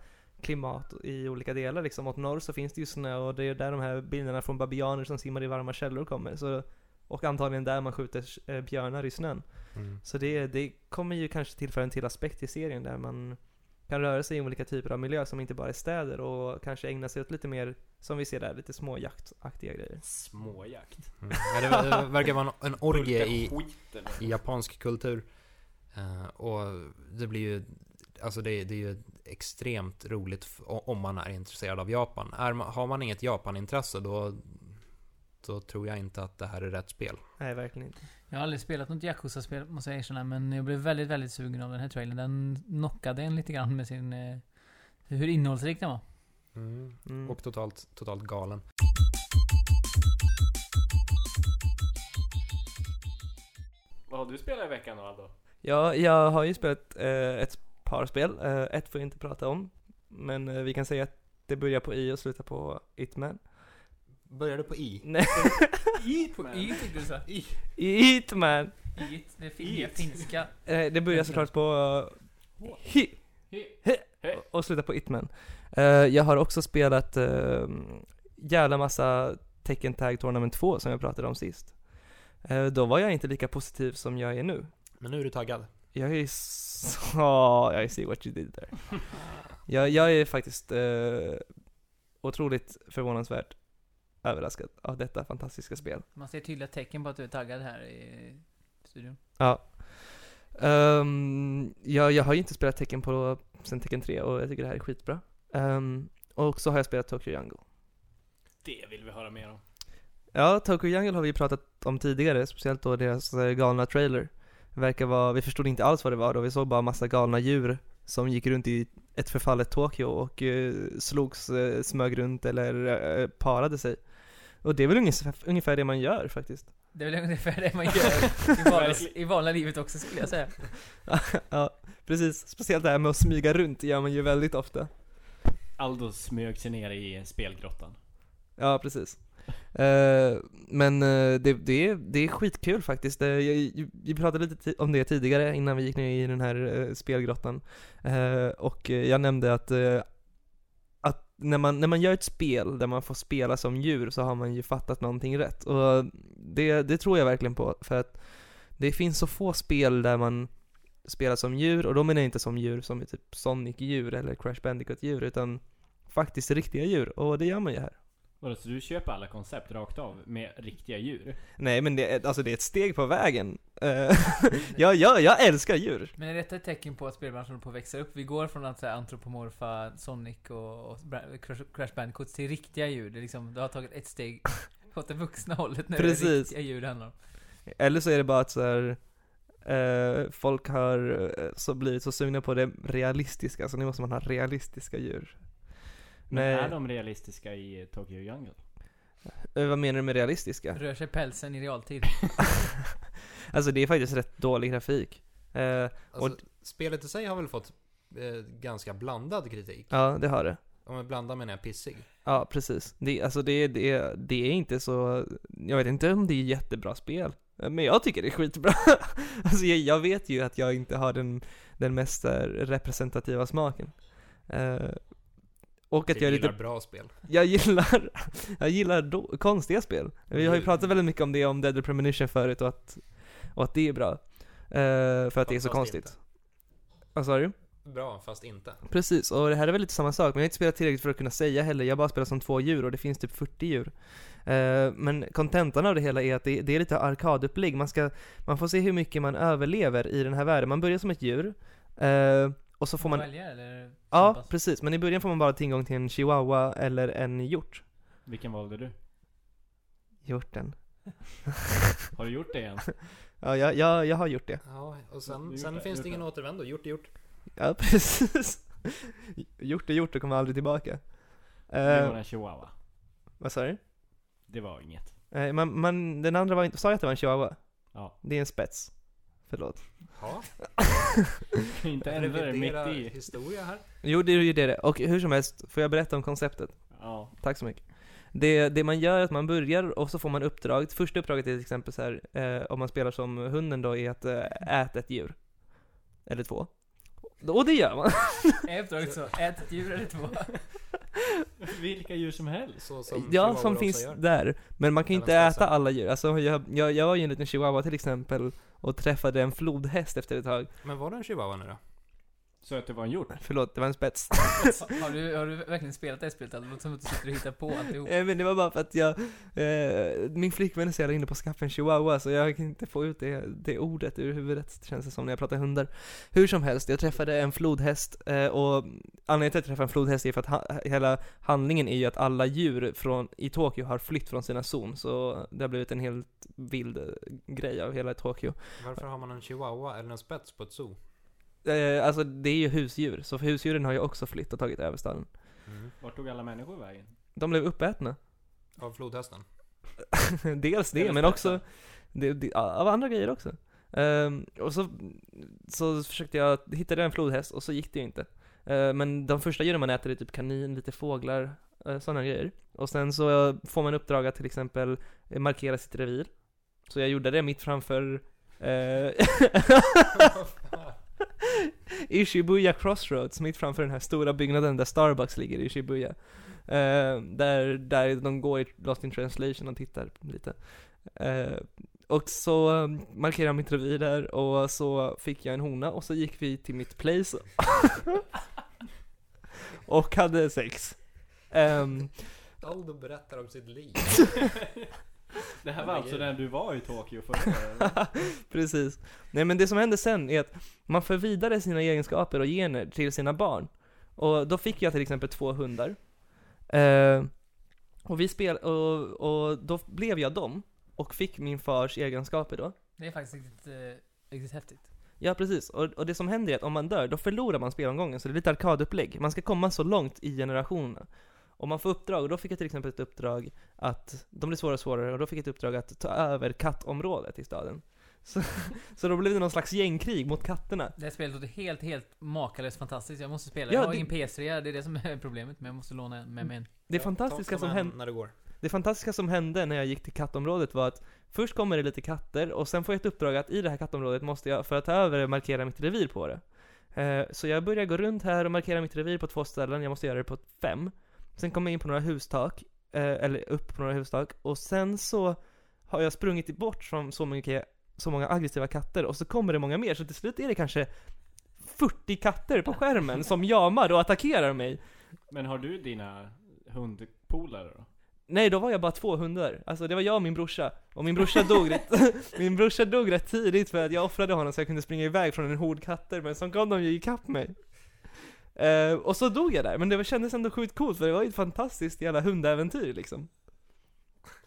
klimat i olika delar liksom. Åt norr så finns det ju snö och det är där de här bilderna från babianer som simmar i varma källor kommer. Så, och antagligen där man skjuter eh, björnar i snön. Mm. Så det, det kommer ju kanske tillföra en till aspekt i serien där man kan röra sig i olika typer av miljö som inte bara är städer och kanske ägna sig åt lite mer, som vi ser där, lite småjaktaktiga grejer. Småjakt. Mm. Ja, det, ver- det verkar vara en, en orgie i, i japansk kultur. Eh, och det blir ju, alltså det, det är ju extremt roligt om man är intresserad av Japan. Är, man- har man inget Japan-intresse då, då tror jag inte att det här är rätt spel. Nej, verkligen inte. Jag har aldrig spelat något Yakuza-spel måste jag erkänna, men jag blev väldigt, väldigt sugen av den här trailern. Den knockade en lite grann med sin... Eh, hur innehållsrik den var. Mm. Och totalt, totalt galen. Vad har du spelat i veckan då Aldo? Ja, jag har ju spelat eh, ett par spel. Eh, ett får jag inte prata om. Men eh, vi kan säga att det börjar på I och slutar på Hitman. Började på I. Nej, På Y tyckte du så? Hitman! Y, det fin- finska. Eh, det börjar såklart på uh, Hi Hi. och slutar på Hitman. Eh, jag har också spelat uh, jävla massa Tekken Tag Tournament 2 som jag pratade om sist. Då var jag inte lika positiv som jag är nu. Men nu är du taggad. Jag är så... I see what you did there. jag, jag är faktiskt eh, otroligt förvånansvärt överraskad av detta fantastiska spel. Man ser tydliga tecken på att du är taggad här i studion. Ja. Ehm, jag, jag har ju inte spelat Tekken på sen Tekken 3 och jag tycker det här är skitbra. Ehm, och så har jag spelat Tokyo Jungle. Det vill vi höra mer om. Ja, Tokyo Jungle har vi pratat om tidigare, speciellt då deras eh, galna trailer. Verkar vara, vi förstod inte alls vad det var då, vi såg bara massa galna djur som gick runt i ett förfallet Tokyo och eh, slogs, eh, smög runt eller eh, parade sig. Och det är väl ungefär, ungefär det man gör faktiskt. Det är väl ungefär det man gör i vanliga, i vanliga livet också skulle jag säga. ja, precis. Speciellt det här med att smyga runt gör man ju väldigt ofta. Aldo smög sig ner i spelgrottan. Ja, precis. Eh, men eh, det, det, är, det är skitkul faktiskt. Eh, jag- vi pratade lite om det tidigare innan vi gick ner i den här spelgrottan. Och jag nämnde att, att när, man, när man gör ett spel där man får spela som djur så har man ju fattat någonting rätt. Och det, det tror jag verkligen på. För att det finns så få spel där man spelar som djur, och då menar jag inte som djur som är typ Sonic-djur eller Crash Bandicoot-djur, utan faktiskt riktiga djur. Och det gör man ju här. Vadå, så du köper alla koncept rakt av med riktiga djur? Nej men det är, alltså det är ett steg på vägen. Uh, jag, jag, jag älskar djur. Men är detta ett tecken på att spelbranschen håller på att växa upp? Vi går från att så här, antropomorfa Sonic och, och Bra- Crash, Crash Bandicoots till riktiga djur. Det, är liksom, det har tagit ett steg åt det vuxna hållet när det är Precis. riktiga djur det handlar om. Eller så är det bara att så här, eh, folk har eh, så blivit så sugna på det realistiska, så nu måste man ha realistiska djur. Men Nej. är de realistiska i Tokyo Jungle? Eh, vad menar du med realistiska? Rör sig pälsen i realtid? alltså det är faktiskt rätt dålig grafik. Eh, Alltså, spelet i sig har väl fått eh, ganska blandad kritik. ja, det har det. Om jag blandar menar jag pissig. Ja, precis. Det, alltså det, det, det är inte så, jag vet inte om det är jättebra spel. Men jag tycker det är skitbra. alltså jag, jag vet ju att jag inte har den, den mest eh, representativa smaken. Eh, och att jag är gillar lite, bra spel. jag gillar, jag gillar då, konstiga spel. Vi har ju Du- pratat väldigt mycket om det, om Dead Premonition förut och att, och att det är bra. Eh, för att det är så Fast konstigt. Vad sa du? Bra, fast inte. Precis, och det här är väl lite samma sak, men jag har inte spelat tillräckligt för att kunna säga heller. Jag bara spelat som två djur och det finns typ 40 djur. Eh, men kontentan av det hela är att det, det är lite arkadupplägg. Man, ska, man får se hur mycket man överlever i den här världen. Man börjar som ett djur, eh, och så får man... välja eller? Ja, precis. Men i början får man bara tillgång till en chihuahua eller en hjort. Vilken valde du? Hjorten. Har du gjort det än? Ja, jag, jag, jag har gjort det. Ja, och sen, gjort sen det, finns gjort det ingen det. återvändo. Gjort är gjort. Ja, precis. Hjort är gjort och kommer aldrig tillbaka. Det Eh, var en chihuahua. vad sa du? Det var inget. Eh, man, man, den andra var inte... Sa jag att det var en chihuahua? Ja. Det är en spets. Förlåt. Ja, Kan inte ändra det mitt i. historia här. Jo, det är ju det. Och hur som helst, får jag berätta om konceptet? Ja. Tack så mycket. Det, det man gör är att man börjar och så får man uppdrag. Första uppdraget är till exempel så här, eh, om man spelar som hunden då, är att eh, äta ett djur. Eller två. Och det gör man. Är uppdraget så? Ät ett djur eller två? Vilka djur som helst. Så som ja, som finns gör. där. Men man kan Även inte äta alla djur. Alltså jag, jag, jag var ju en liten chihuahua till exempel och träffade en flodhäst efter ett tag. Men var det en chihuahua nu då? Så att det var en hjort? Förlåt, det var en spets. Har du, har du verkligen spelat det spelet? Det låter som att du sitter och hittar på alltihop. Eh, Men det var bara för att jag, eh, min flickvän är så jävla inne på att skaffa en chihuahua så jag kan inte få ut det, det ordet ur huvudet känns det som när jag pratar hundar. Hur som helst, jag träffade en flodhäst eh, och anledningen till att jag träffade en flodhäst är för att ha, hela handlingen är ju att alla djur från, i Tokyo har flytt från sina zon så det har blivit en helt vild eh, grej av hela Tokyo. Varför har man en chihuahua eller en spets på ett zoo? Eh, alltså det är ju husdjur, så för husdjuren har ju också flytt och tagit över staden. Mm. Vart tog alla människor vägen? De blev uppätna. Av flodhästen? Dels det, Eller men också det, det, av andra grejer också. Ehm, och så, så försökte jag, hittade en flodhäst och så gick det ju inte. Eh, men de första djuren man äter är typ kanin, lite fåglar, uh, sådana grejer. Och sen så får man uppdrag att till exempel eh, markera sitt revir. Så jag gjorde det mitt framför eh, i Shibuya Crossroads, mitt framför den här stora byggnaden där Starbucks ligger i Shibuya. Eh, där, där de går i Lost in translation och tittar lite. Eh, och så markerade jag mitt revir där och så fick jag en hona och så gick vi till mitt place och hade sex. Ehm, Aldo berättar om sitt liv. Det här var alltså när du var i Tokyo förra året? Precis. Nej men det som hände sen är att man för vidare sina egenskaper och gener till sina barn. Och då fick jag till exempel två hundar. Eh, och vi spel och, och då blev jag dem. Och fick min fars egenskaper då. Det är faktiskt riktigt, eh, riktigt häftigt. Ja precis, och, och det som händer är att om man dör, då förlorar man spelomgången, så det är lite arkadupplägg. Man ska komma så långt i generationerna. Och man får uppdrag, och då fick jag till exempel ett uppdrag att, de blir svårare och svårare, och då fick jag ett uppdrag att ta över kattområdet i staden. Så, så då blev det någon slags gängkrig mot katterna. Det här spelet låter helt, helt makalöst fantastiskt. Jag måste spela. Ja, jag har det- ingen PS3, det är det som är problemet. Men jag måste låna med mig en. Det fantastiska ta- ta som hände När det går. Det fantastiska som hände när jag gick till kattområdet var att först kommer det lite katter och sen får jag ett uppdrag att i det här kattområdet måste jag, för att ta över markera mitt revir på det. Eh, så jag börjar gå runt här och markera mitt revir på två ställen, jag måste göra det på fem. Sen kommer jag in på några hustak, eh, eller upp på några hustak, och sen så har jag sprungit bort från så mycket, så många aggressiva katter, och så kommer det många mer, så till slut är det kanske 40 katter på skärmen som jamar och attackerar mig. Men har du dina hundpolare då? Nej, då var jag bara två hundar. Alltså det var jag och min brorsa. Och min brorsa dog rätt, min brorsa dog rätt tidigt för att jag offrade honom så jag kunde springa iväg från en hord katter, men så kom de ju ikapp mig. Eh, och så dog jag där, men det var- kändes ändå sjukt coolt för det var ju ett fantastiskt jävla hundäventyr liksom.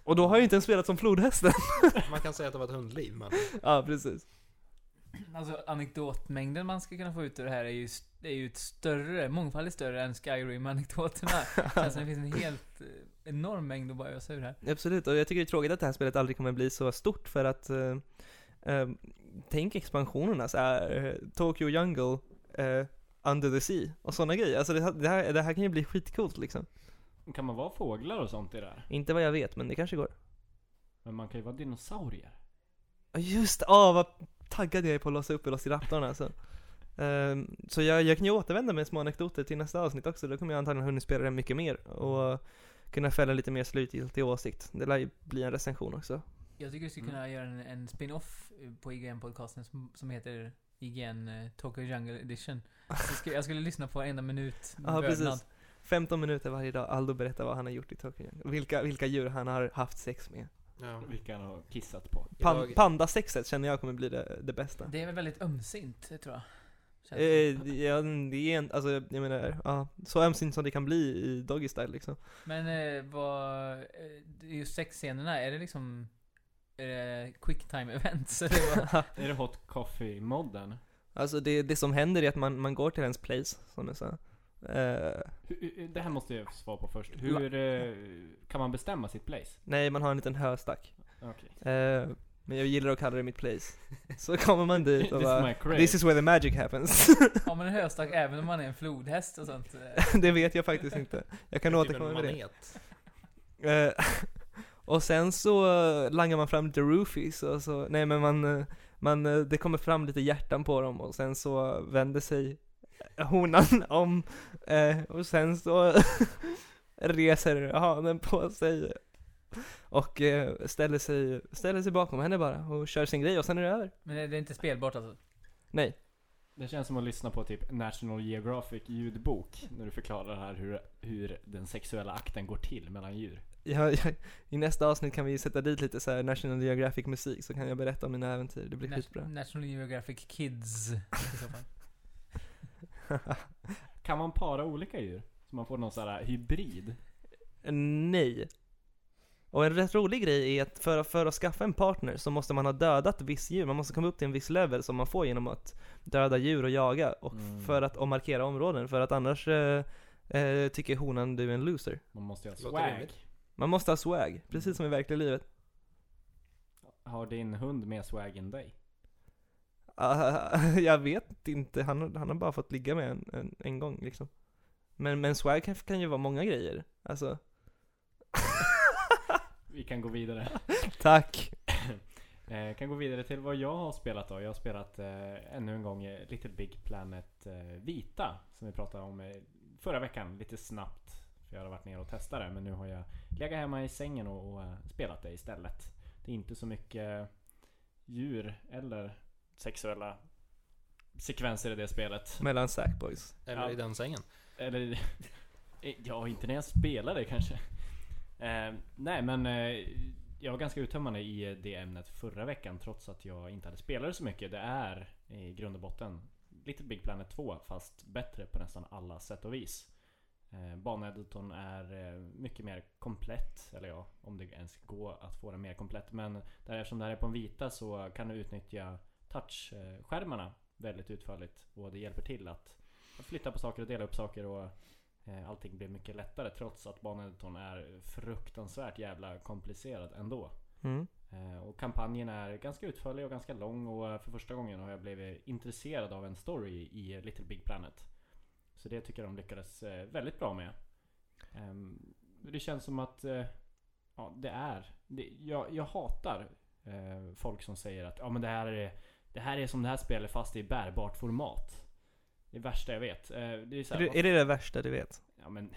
Och då har jag ju inte ens spelat som flodhästen. Man kan säga att det var ett hundliv, men... ja, precis. Alltså anekdotmängden man ska kunna få ut ur det här är ju, är ju ett större, mångfaldigt större än Skyrim-anekdoterna. Känns som det finns en helt eh, enorm mängd att bara ösa ur här. Absolut, och jag tycker det är tråkigt att det här spelet aldrig kommer bli så stort för att eh, eh, Tänk expansionerna så här, eh, Tokyo Jungle, eh, Under the Sea och sådana grejer. Alltså det, här- det, här, det här kan ju bli skitcoolt liksom. Kan man vara fåglar och sånt i det här? Inte vad jag vet, men det kanske går. Men man kan ju vara dinosaurier. Ja, Just åh vad taggad jag är på att låsa upp Velociraptorn alltså. Ehm, så jag, jag kan ju återvända med små anekdoter till nästa avsnitt också, då kommer jag antagligen hunnit spela det mycket mer och kunna fälla lite mer slutgiltig åsikt. Det lär ju bli en recension också. Jag tycker vi skulle kunna göra en, en spin-off på IGN-podcasten som, som heter IGN eh, Tokyo Jungle Edition. Ska, jag skulle lyssna på varenda minut. Ja, precis. 15 minuter varje dag, Aldo berättar vad han har gjort i Tokyo Jungle. Vilka, vilka djur han har haft sex med. Ja. Vilka han har kissat på. Pan, Pandasexet känner jag kommer bli det, det bästa. Det är väl väldigt ömsint, tror jag. Eh, ja, det är en, alltså jag menar, ja, så ömsint som det kan bli i Doggy Style liksom. Men eh, vad, eh, just sexscenerna, är det liksom är det quicktime events? Är det Hot Coffee-modden? Alltså det, det som händer är att man, man går till ens place, som jag sa. Eh, Hur- Det här måste jag svara på först. Hur eh, kan man bestämma sitt place? nej, man har en liten höstack. Okej. Eh, men jag gillar att kalla det mitt place. Så kommer man dit och This is bara, my crave. This is where the magic happens. Har man en höstack även om man är en flodhäst och sånt? eh? det vet jag faktiskt inte. Jag kan återkomma med det. Eh, och sen så eh, langar man fram lite roofies och så, nej men man, eh, man, eh, det kommer fram lite hjärtan på dem och sen så vänder sig honan om eh, och sen så reser hanen på sig och eh, ställer sig, ställer sig bakom henne bara och kör sin grej och sen är det över. Men det det är inte spelbart alltså? Nej. Det känns som att lyssna på typ National Geographic ljudbok. När du förklarar här hur, hur den sexuella akten går till mellan djur. Jag, jag, I nästa avsnitt kan vi sätta dit lite så här National Geographic musik så kan jag berätta om mina äventyr, det blir Nat- skitbra. National Geographic Kids i så fall. Kan man para olika djur? Så man får någon sån här hybrid? Nej. Och en rätt rolig grej är att för, för att skaffa en partner så måste man ha dödat viss djur, man måste komma upp till en viss level som man får genom att döda djur och jaga och Mm. för att och markera områden, för att annars eh, eh, tycker honan du är en loser. Man måste ju ha swag. Man måste ha swag, precis som i verkliga livet. Har din hund mer swag än dig? Ah, jag vet inte, han, har- han har bara fått ligga med en, en, en gång liksom. Men, men swag kan, kan ju vara många grejer, alltså. Vi kan gå vidare. Tack! Eh, kan gå vidare till vad jag har spelat då. Jag har spelat eh, ännu en gång eh, Little Big Planet eh, Vita. Som vi pratade om eh, förra veckan lite snabbt. För jag har varit nere och testat det. Men nu har jag legat hemma i sängen och, och eh, spelat det istället. Det är inte så mycket djur eller sexuella sekvenser i det spelet. Mellan Sackboys. Eller Ja. i den sängen. Eller ja, inte när jag spelade kanske. Eh, nej men eh, jag var ganska uttömmande i det ämnet förra veckan trots att jag inte hade spelat så mycket. Det är i grund och botten Little Big Planet 2 fast bättre på nästan alla sätt och vis. Eh, baneditorn är eh, mycket mer komplett, eller ja, om det ens går att få den mer komplett. Men där, eftersom det här är på en vita så kan du utnyttja touchskärmarna väldigt utförligt. Och det hjälper till att, att flytta på saker och dela upp saker och Eh, allting blev mycket lättare trots att baneditorn är fruktansvärt jävla komplicerad ändå. Mm. Eh, och kampanjen är ganska utförlig och ganska lång och eh, för första gången har jag blivit intresserad av en story i Little Big Planet. Så det tycker jag de lyckades eh, väldigt bra med. Ehm, Det känns som att eh, ja, det är... Det, jag, jag hatar eh, folk som säger att ja, men det, här är, det här är som det här spelet fast i bärbart format. Det är värsta jag vet. Det är, så Är här, det, är det det värsta du vet? Ja men...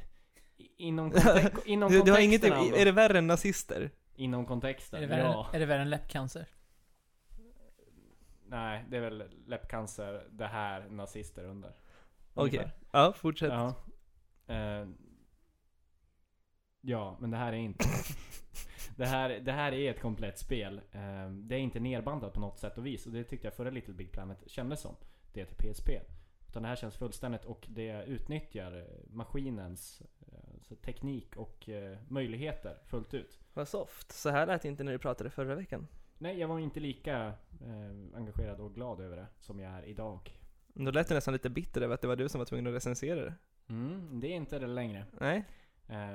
i- Inom, kontek- inom Du, du har Aldo. är det värre än nazister? Inom Är kontexten, det, värre, ja. är det värre än läppcancer? Nej, det är väl läppcancer, det här nazister under. Okej, Ungefär. Ja fortsätt. Ja. Eh, ja, men det här är inte... det, här, det här är ett komplett spel. Eh, det är inte nerbandat på något sätt och vis. Och det tyckte jag förra Little Big Planet kändes som. Det till PSP. Utan det här känns fullständigt och det utnyttjar eh, maskinens eh, så teknik och eh, möjligheter fullt ut. Vad soft. Så här lät det inte när du pratade förra veckan. Nej, jag var inte lika eh, engagerad och glad över det som jag är idag. Då lät du nästan lite bitter över att det var du som var tvungen att recensera det. Mm, det är inte det längre. Nej?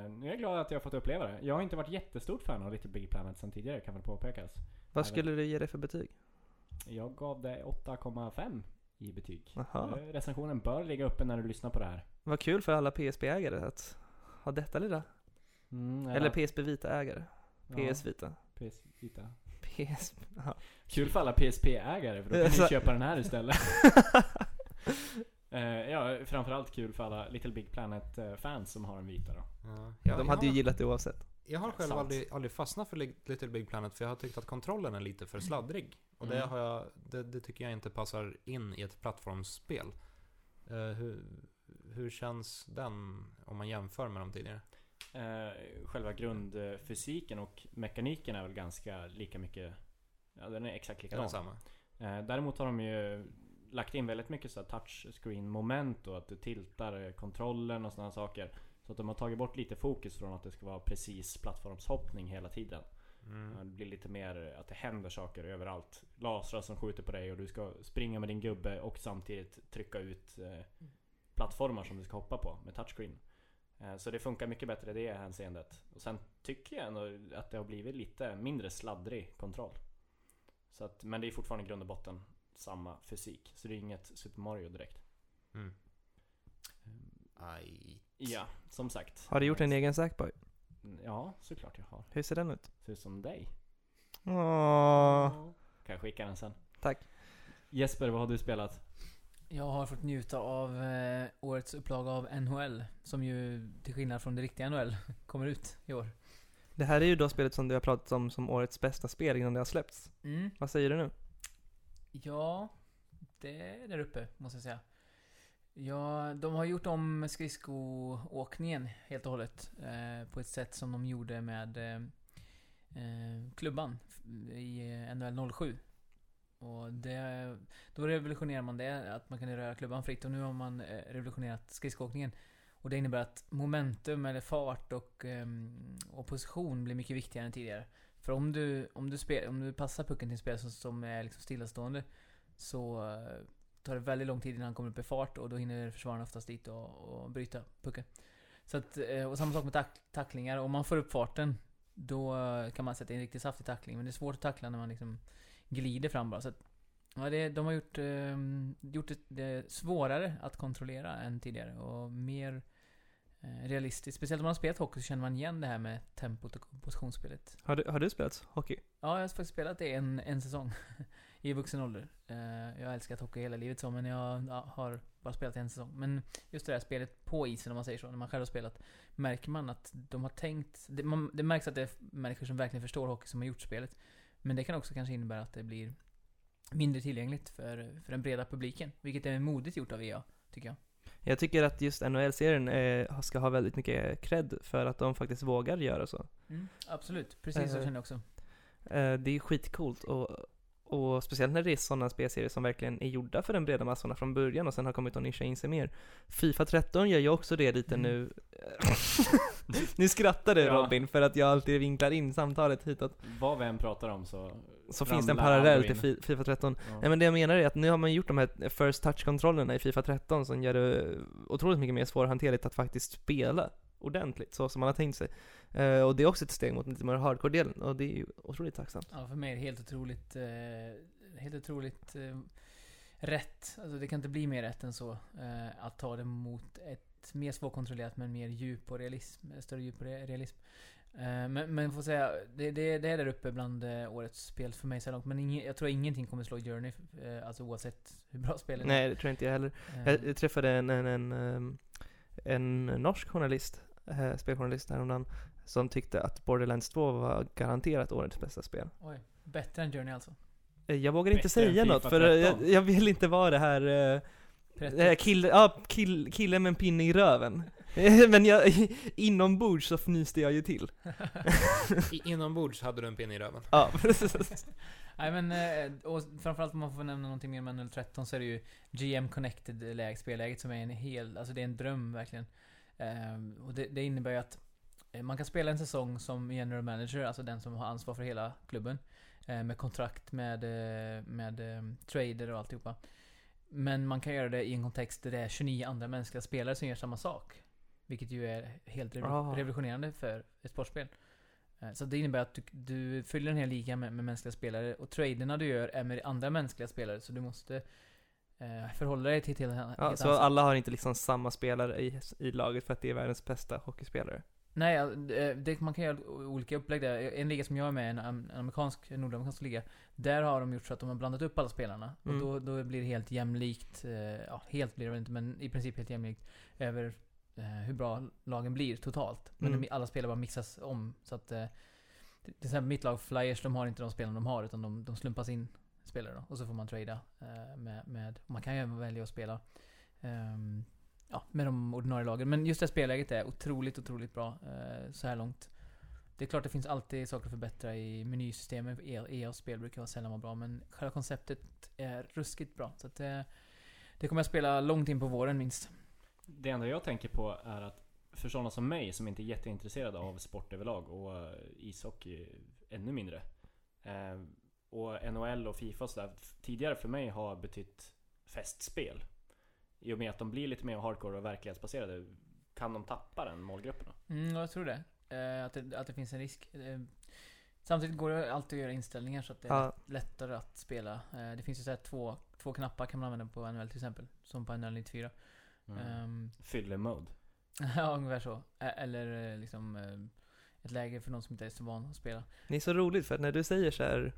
Nu är jag glad att jag har fått uppleva det. Jag har inte varit jättestort fan av Little Big Planet sen tidigare kan väl påpekas. Vad Nej, skulle du ge det för betyg? Jag gav det 8,5 i betyg. Jaha. Eh, Recensionen bör ligga uppe när du lyssnar på det här. Vad kul för alla PSP-ägare att ha detta lilla. Mm, Eller PSP Vita-ägare. PS Vita. PS Vita. PS... Ja. Kul för alla PSP-ägare för då kan ni köpa den här istället. Eh, ja, framförallt kul för alla Little Big Planet-fans som har en vita då. Ja, De hade ju har- gillat det oavsett. Jag har själv Sant. aldrig, aldrig fastnat för Li- Little Big Planet för jag har tyckt att kontrollen är lite för sladdrig. Och det, Mm. har jag, det, det tycker jag inte passar in i ett plattformsspel. Eh, hur, hur känns den om man jämför med de tidigare? Eh, själva grundfysiken och mekaniken är väl ganska lika mycket Ja den är exakt den likadan. samma? Eh, däremot har de ju lagt in väldigt mycket så här touchscreen moment och att du tiltar kontrollen och sådana saker. Så att de har tagit bort lite fokus från att det ska vara precis plattformshoppning hela tiden. Mm. Det blir lite mer att det händer saker överallt. Lasrar som skjuter på dig och du ska springa med din gubbe och samtidigt trycka ut eh, plattformar som du ska hoppa på med touchscreen. Eh, Så det funkar mycket bättre i det hänseendet. Och sen tycker jag ändå att det har blivit lite mindre sladdrig kontroll. Så att, men det är fortfarande grund och botten samma fysik. Så det är inget Super Mario direkt. Mm. Aj. Ja, som sagt. Har du gjort en egen Sackboy? Ja, såklart jag har. Hur ser den ut? Ser ut som dig. Åh. Kan jag skicka den sen. Tack. Jesper, vad har du spelat? Jag har fått njuta av eh, årets upplaga av NHL. Som ju, till skillnad från det riktiga NHL, kommer ut i år. Det här är ju då spelet som du har pratat om som årets bästa spel innan det har släppts. Mm. Vad säger du nu? Ja, det är där uppe, måste jag säga. Ja, de har gjort om skridskoåkningen helt och hållet. Eh, på ett sätt som de gjorde med eh, eh klubban i NHL 07. Och det, då revolutionerar man det, att man kunde röra klubban fritt. Och nu har man eh, revolutionerat skridskoåkningen. Och det innebär att momentum, eller fart och, eh, och position blir mycket viktigare än tidigare. För om du, om du, spel, om du passar pucken till en spelare som, som är liksom stillastående så eh, tar det väldigt lång tid innan han kommer upp i fart och då hinner försvararen oftast dit och, och bryta pucken. Så att, eh, och samma sak med tack, tacklingar. Om man får upp farten då eh, kan man sätta in en riktigt saftig tackling. Men det är svårt att tackla när man liksom glider fram bara. Så att, ja, det, de har gjort, eh, gjort det, det svårare att kontrollera än tidigare och mer realistiskt. Speciellt om man har spelat hockey så känner man igen det här med tempot och positionsspelet. Har du, har du spelat hockey? Ja, jag har faktiskt spelat det en, en säsong. I vuxen ålder. Eh, jag har älskat hockey hela livet så, men jag ja, har bara spelat en säsong. Men just det där spelet på isen, om man säger så, när man själv har spelat. Märker man att de har tänkt... Det, man, det märks att det är människor som verkligen förstår hockey som har gjort spelet. Men det kan också kanske innebära att det blir mindre tillgängligt för, för den breda publiken. Vilket är modigt gjort av EA, tycker jag. Jag tycker att just NHL-serien eh, ska ha väldigt mycket cred för att de faktiskt vågar göra så. Absolut, precis så Eh, känner jag också. Eh, det är skitcoolt och, Och speciellt när det är sådana spelserier som verkligen är gjorda för den breda massorna från början och sen har kommit att nischa in sig mer. Fifa 13 gör ju också det lite Mm. nu. nu skrattar du Ja. Robin för att jag alltid vinklar in samtalet hitåt. Vad vi än pratar om så... Så finns det en parallell till. Fi- Fifa 13. Ja. Nej men det jag menar är att nu har man gjort de här first touch-kontrollerna i Fifa 13 som gör det otroligt mycket mer svårhanterligt att faktiskt spela ordentligt, så som man har tänkt sig. Eh, och det är också ett steg mot lite mer hardcore-delen, och det är ju otroligt tacksamt. Ja, för mig är det helt otroligt, eh, helt otroligt eh, rätt. Alltså det kan inte bli mer rätt än så. Att ta det mot ett mer svårkontrollerat men mer djup och realism, större djup och re- realism. Men, men får säga, det, det, det är där uppe bland årets spel för mig så långt. Men ingen, jag tror ingenting kommer slå Journey, alltså oavsett hur bra spelet är. Nej, det tror inte jag heller. Jag, jag träffade en, en, en, en norsk journalist, eh, speljournalist häromdagen, som tyckte att Borderlands 2 var garanterat årets bästa spel. Oj, bättre än Journey alltså? Eh, Jag vågar inte Bättre säga något, för eh, 13. jag, jag vill inte vara det här eh, Prettigt. Eh, kill, ja, kill, killen med en pinne i röven. Men jag, inombords så fnyste jag ju till. I, inombords hade du en pinne i röven. Ja, precis. Nej men, och framförallt om man får nämna någonting mer med 013 så är det ju GM Connected läge, spelläget som är en hel, alltså det är en dröm verkligen. Ehm, och det, det innebär ju att eh, man kan spela en säsong som general manager, alltså den som har ansvar för hela klubben. eh, Med kontrakt med, eh, med trader och alltihopa. Men man kan göra det i en kontext där det är 29 andra mänskliga spelare som gör samma sak. Vilket ju är helt Ah. revolutionerande för ett sportspel. Så det innebär att du, du fyller en hel liga med, med mänskliga spelare och traderna du gör är med andra mänskliga spelare så du måste eh, förhålla dig till helt, helt Ja, annat så sätt. alla har inte liksom samma spelare i, i laget för att det är världens bästa hockeyspelare. Nej, ja, det, man kan göra olika upplägg där. En liga som jag är med i, en, am- en amerikansk, en nordamerikansk liga. Där har de gjort så att de har blandat upp alla spelarna. Mm. Och då, då blir det helt jämlikt. Eh, ja, helt blir det väl inte, men i princip helt jämlikt. Över eh, hur bra lagen blir totalt. Men Mm. alla spelare bara mixas om. Så att... Eh, till exempel mitt lag Flyers, de har inte de spelarna de har. Utan de, de slumpas in spelare då. Och så får man trada eh, med, med... Man kan ju även välja att spela ehm, ja, med de ordinarie lagen. Men just det här spelläget är otroligt, otroligt bra eh, så här långt. Det är klart det finns alltid saker att förbättra i menysystemet. E- EA-spel brukar vara sällan vara bra, men själva konceptet är ruskigt bra. Så att det, det kommer jag spela långt in på våren minst. Det enda jag tänker på är att för sådana som mig som inte är jätteintresserade av sport överlag och eh, ishockey ännu mindre. Eh, och NHL och Fifa och sådär. Tidigare för mig har betytt festspel. I och med att de blir lite mer hardcore och verklighetsbaserade. Kan de tappa den målgruppen då? Mm, jag tror det. Eh, att det. Att det finns en risk. Eh, samtidigt går det alltid att göra inställningar så att det är Ja. lättare att spela. Eh, det finns ju så här två, två knappar kan man använda på NHL till exempel. Som på NHL 94. Mm. Ehm, Fylle-mode. ja, ungefär så. Eller eh, liksom eh, ett läge för någon som inte är så van att spela. Det är så roligt för att när du säger så här.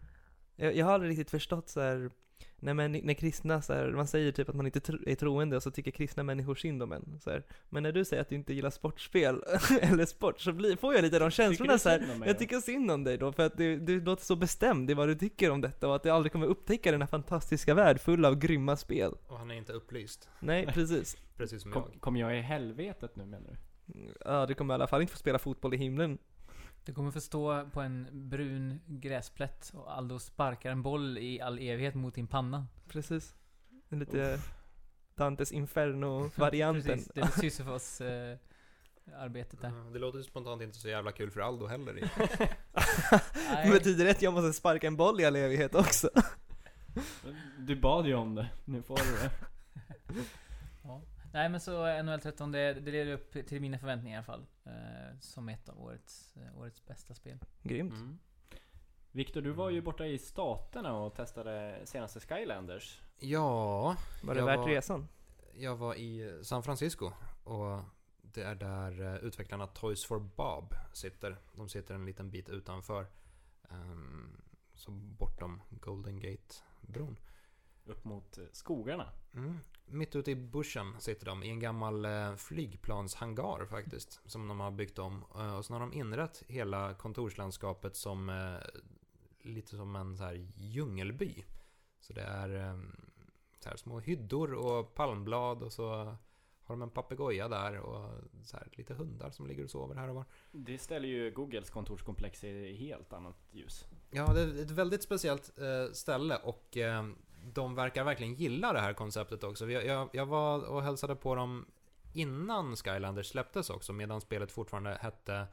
Jag, jag har aldrig riktigt förstått så här. När, man, när kristna så här, man säger typ att man inte tro, är troende och så tycker kristna människor synd om en. Så här. Men när du säger att du inte gillar sportspel eller sport så blir, får jag lite de känslorna så här. mig Jag tycker synd om dig då för att du, du låter så bestämd i vad du tycker om detta och att du aldrig kommer upptäcka den här fantastiska värld full av grymma spel. Och han är inte upplyst. Nej, precis. Precis som Kom, jag. kommer jag i helvetet nu menar du? Ja, du kommer i alla fall inte få spela fotboll i himlen. Du kommer få stå på en brun gräsplätt och Aldo sparkar en boll i all evighet mot din panna. Precis. En lite Dantes Inferno-varianten. Precis, det är Sisyfos eh, arbetet där. Det låter ju spontant inte så jävla kul för Aldo heller. Betyder det att jag måste sparka en boll i all evighet också? Du bad ju om det. Nu får du det. Ja. Nej men så NHL 13, det, det leder upp till mina förväntningar i alla fall. Eh, som ett av årets, eh, årets bästa spel. Grymt. Mm. Viktor, du var ju borta i Staterna och testade senaste Skylanders. Ja, Var det värt var- resan? jag var i San Francisco och det är där eh, utvecklarna Toys for Bob sitter. De sitter en liten bit utanför. Um, så bortom Golden Gate-bron. Upp mot eh, skogarna. Mm. Mitt ute i bushen sitter de i en gammal eh, flygplanshangar faktiskt. Som de har byggt om. Eh, och så har de inrett hela kontorslandskapet som eh, lite som en så här djungelby. Så det är eh, så här små hyddor och palmblad och så har de en papegoja där och så här lite hundar som ligger och sover här och var. Det ställer ju Googles kontorskomplex i helt annat ljus. Ja, det är ett väldigt speciellt ställe och eh, de verkar verkligen gilla det här konceptet också. Jag, jag, jag var och hälsade på dem innan Skylanders släpptes också, medan spelet fortfarande hette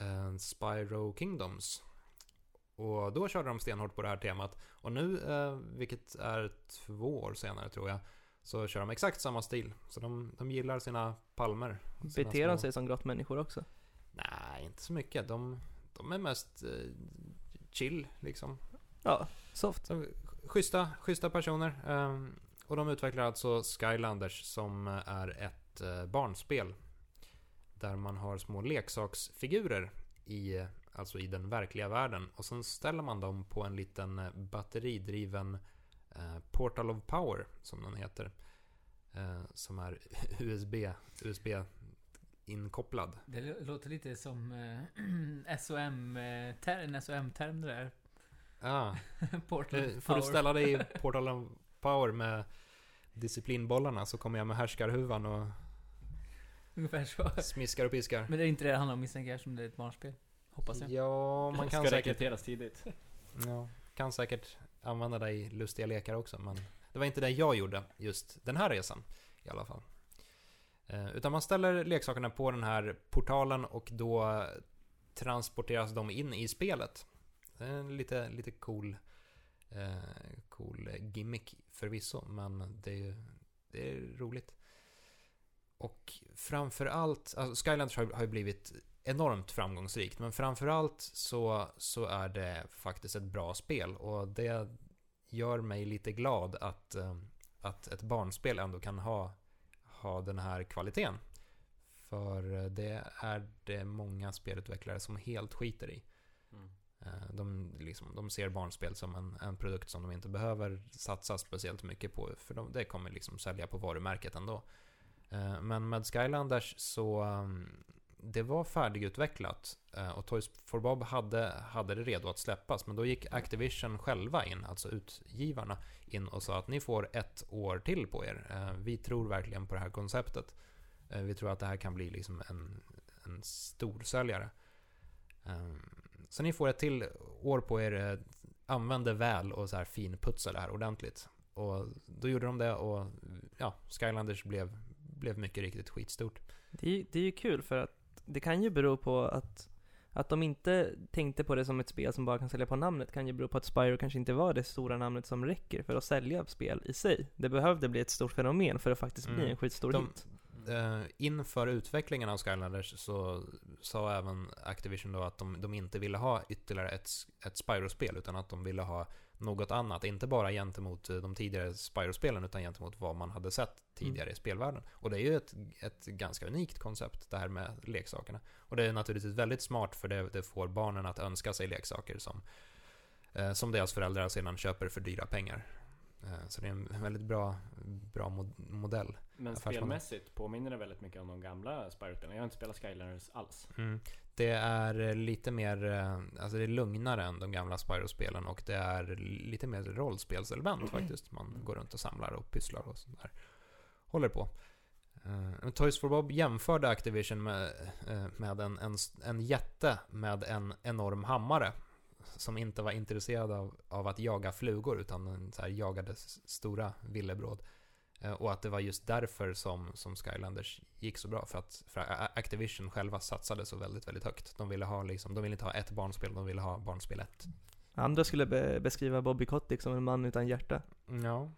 eh, Spyro Kingdoms. Och då körde de stenhårt på det här temat. Och nu, eh, vilket är två år senare tror jag, så kör de exakt samma stil. Så de, de gillar sina palmer. Sina Beter de små- sig som grottmänniskor också? Nej, inte så mycket. De, de är mest eh, chill liksom. Ja, soft schyssta, schyssta personer. Ehm, och de utvecklar alltså Skylanders som eh, är ett eh, barnspel. Där man har små leksaksfigurer i, alltså i den verkliga världen. Och sen ställer man dem på en liten eh, batteridriven Portal of Power, som den heter. Som är USB, USB inkopplad. Det låter lite som SOM, en SOM-term det där. Ah, Portal Får du ställa dig i Portal of Power med disciplinbollarna så kommer jag med härskarhuvan och Ungefär så. smiskar och piskar. Men det är inte det det handlar om misstänker jag, som det är ett barnspel. Hoppas jag. Ja, man kan Ska säkert, rekryteras tidigt. ja, kan säkert använda det i lustiga lekar också, men det var inte det jag gjorde just den här resan i alla fall. Eh, Utan man ställer leksakerna på den här portalen och då transporteras de in i spelet. Det är en lite, lite cool, eh, cool gimmick förvisso, men det är, det är roligt. Och framförallt, alltså Skylanders har, har ju blivit enormt framgångsrikt, men framförallt så, så är det faktiskt ett bra spel och det gör mig lite glad att, eh, att ett barnspel ändå kan ha, ha den här kvaliteten. För det är det många spelutvecklare som helt skiter i. Mm. Eh, de, liksom, de ser barnspel som en, en produkt som de inte behöver satsa speciellt mycket på, för de, det kommer liksom sälja på varumärket ändå. Eh, men med Skylanders så, ehm, det var färdigutvecklat eh, och Toys for Bob hade, hade det redo att släppas, men då gick Activision själva in, alltså utgivarna, in och sa att ni får ett år till på er. Vi tror verkligen på det här konceptet. Vi tror att det här kan bli liksom en, en storsäljare. Ehm, så ni får ett till år på er. eh, Använd det väl och så här finputsa det här ordentligt. Och då gjorde de det och ja, Skylanders blev, blev mycket riktigt skitstort. Det är, det är ju kul för att det kan ju bero på att, att de inte tänkte på det som ett spel som bara kan sälja på namnet kan ju bero på att Spyro kanske inte var det stora namnet som räcker för att sälja spel i sig. Det behövde bli ett stort fenomen för att faktiskt bli Mm. en skitstor De- hit. Eh, inför utvecklingen av Skylanders så sa även Activision då att de, de inte ville ha ytterligare ett, ett Spyro-spel utan att de ville ha något annat. Inte bara gentemot eh, de tidigare Spyro-spelen utan gentemot vad man hade sett tidigare i spelvärlden. Och det är ju ett, ett ganska unikt koncept det här med leksakerna. Och det är naturligtvis väldigt smart för det, det får barnen att önska sig leksaker som, eh, som deras föräldrar sedan köper för dyra pengar. Eh, så det är en väldigt bra, bra mod- modell. Men spelmässigt påminner det väldigt mycket om de gamla Spyro-spelen. Jag har inte spelat Skylanders alls. Mm. Det är lite mer, eh, alltså det är lugnare än de gamla Spyro-spelen och det är lite mer rollspelselement faktiskt. Man går runt och samlar och pysslar och sådär. Håller på. Uh, Toys for Bob jämförde Activision med, eh, med en, en, en jätte med en enorm hammare. Som inte var intresserad av, av att jaga flugor utan så här jagade stora villebråd. Eh, Och att det var just därför som, som Skylanders gick så bra. För att för Activision själva satsade så väldigt, väldigt högt. De ville, ha liksom, de ville inte ha ett barnspel, de ville ha barnspel ett. Andra skulle be- beskriva Bobby Kotick som en man utan hjärta. Ja.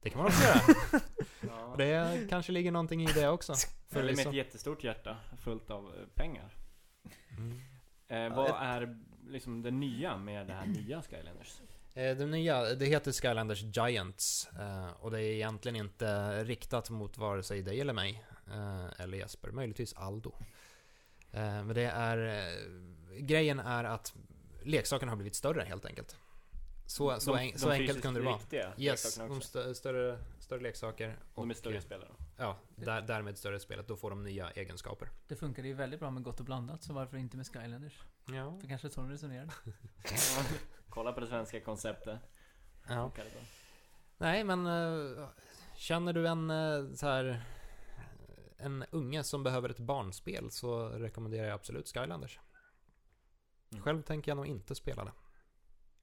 Det kan man också göra. Ja. Det kanske ligger någonting i det också. Eller med Förvisso. ett jättestort hjärta fullt av eh, pengar. Mm. Eh, vad är liksom det nya med det här nya Skylanders? Eh, Det nya, det heter Skylanders Giants. eh, Och det är egentligen inte riktat mot vare sig dig eller mig. eh, Eller Jesper, möjligtvis Aldo. Men det är... Grejen är att leksakerna har blivit större helt enkelt. Så, så, De- en, de så enkelt fysiskt kunde det vara. Yes, de stö, större, större leksaker. De är och, större eh, spelare. Ja, där, därmed större spelet. Då får de nya egenskaper. Det funkade ju väldigt bra med gott och blandat, så varför inte med Skylanders? Ja. För kanske så de resonerade. Kolla på det svenska konceptet. ja. Funkar det. Nej, men eh, känner du en eh, så här en unge som behöver ett barnspel så rekommenderar jag absolut Skylanders. Mm. Själv tänker jag nog inte spela det.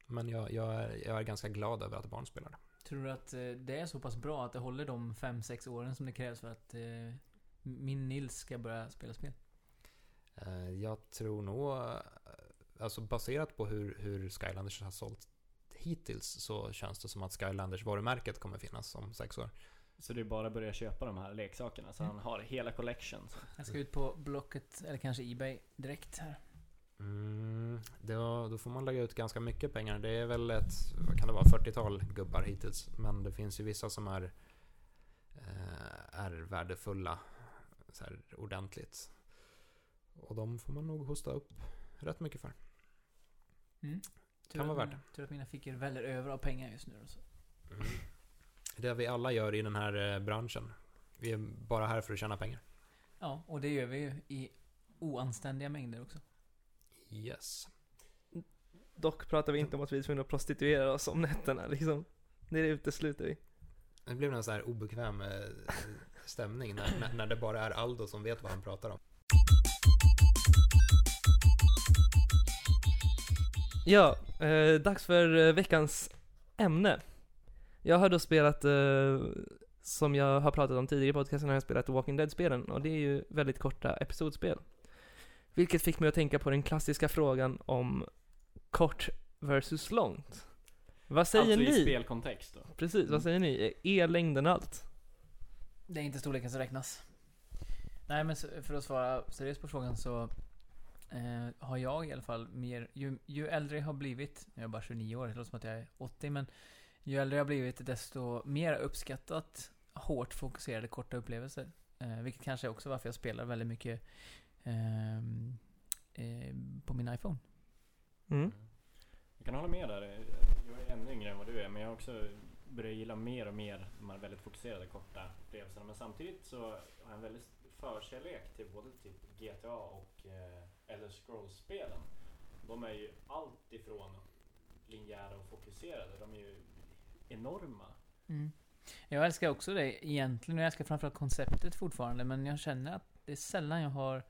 Men jag, jag, är, jag är ganska glad över att barn spelar det. Tror du att eh, det är så pass bra att det håller de 5-6 åren som det krävs för att eh, min Nils ska börja spela spel? Eh, Jag tror nog, alltså baserat på hur, hur Skylanders har sålt hittills så känns det som att Skylanders varumärket kommer finnas om sex år. Så det är bara att börja köpa de här leksakerna så Mm. han har hela collection. Jag ska ut på Blocket, eller kanske Ebay, direkt här. Mm, då, då får man lägga ut ganska mycket pengar. Det är väl ett, vad kan det vara, 40-tal gubbar hittills. Men det finns ju vissa som är, eh, är värdefulla så här, ordentligt. Och de får man nog hosta upp rätt mycket för. Mm. Tur Kan vara värt Tur att mina fickor väller över av pengar just nu. Alltså. Mm. Det vi alla gör i den här eh, branschen. Vi är bara här för att tjäna pengar. Ja, och det gör vi ju i oanständiga mängder också. Yes. Dock pratar vi inte om att vi är tvungna att prostituera oss om nätterna liksom. Det utesluter vi. Det blev en så här obekväm eh, stämning när, när, när det bara är Aldo som vet vad han pratar om. Ja, eh, dags för eh, veckans ämne. Jag har då spelat, eh, som jag har pratat om tidigare i podcasten, har jag spelat Walking Dead-spelen och det är ju väldigt korta episodspel. Vilket fick mig att tänka på den klassiska frågan om kort versus långt. Vad säger alltså i ni? spelkontext då. Precis, vad säger ni? Är längden allt? Det är inte storleken som räknas. Nej men för att svara seriöst på frågan så eh, har jag i alla fall mer, ju, ju äldre jag har blivit, jag är bara 29 år, det låter som att jag är 80 men ju äldre jag har blivit desto mer uppskattat hårt fokuserade korta upplevelser. Eh, vilket kanske är också varför jag spelar väldigt mycket på min iPhone. Mm. Jag kan hålla med där. Jag är ännu yngre än vad du är men jag har också börjat gilla mer och mer de här väldigt fokuserade korta upplevelserna. Men samtidigt så har jag en väldigt förkärlek till både typ GTA och eh, Elder Scrolls-spelen. De är ju allt ifrån linjära och fokuserade. De är ju enorma. Mm. Jag älskar också det egentligen, och jag älskar framförallt konceptet fortfarande, men jag känner att det är sällan jag har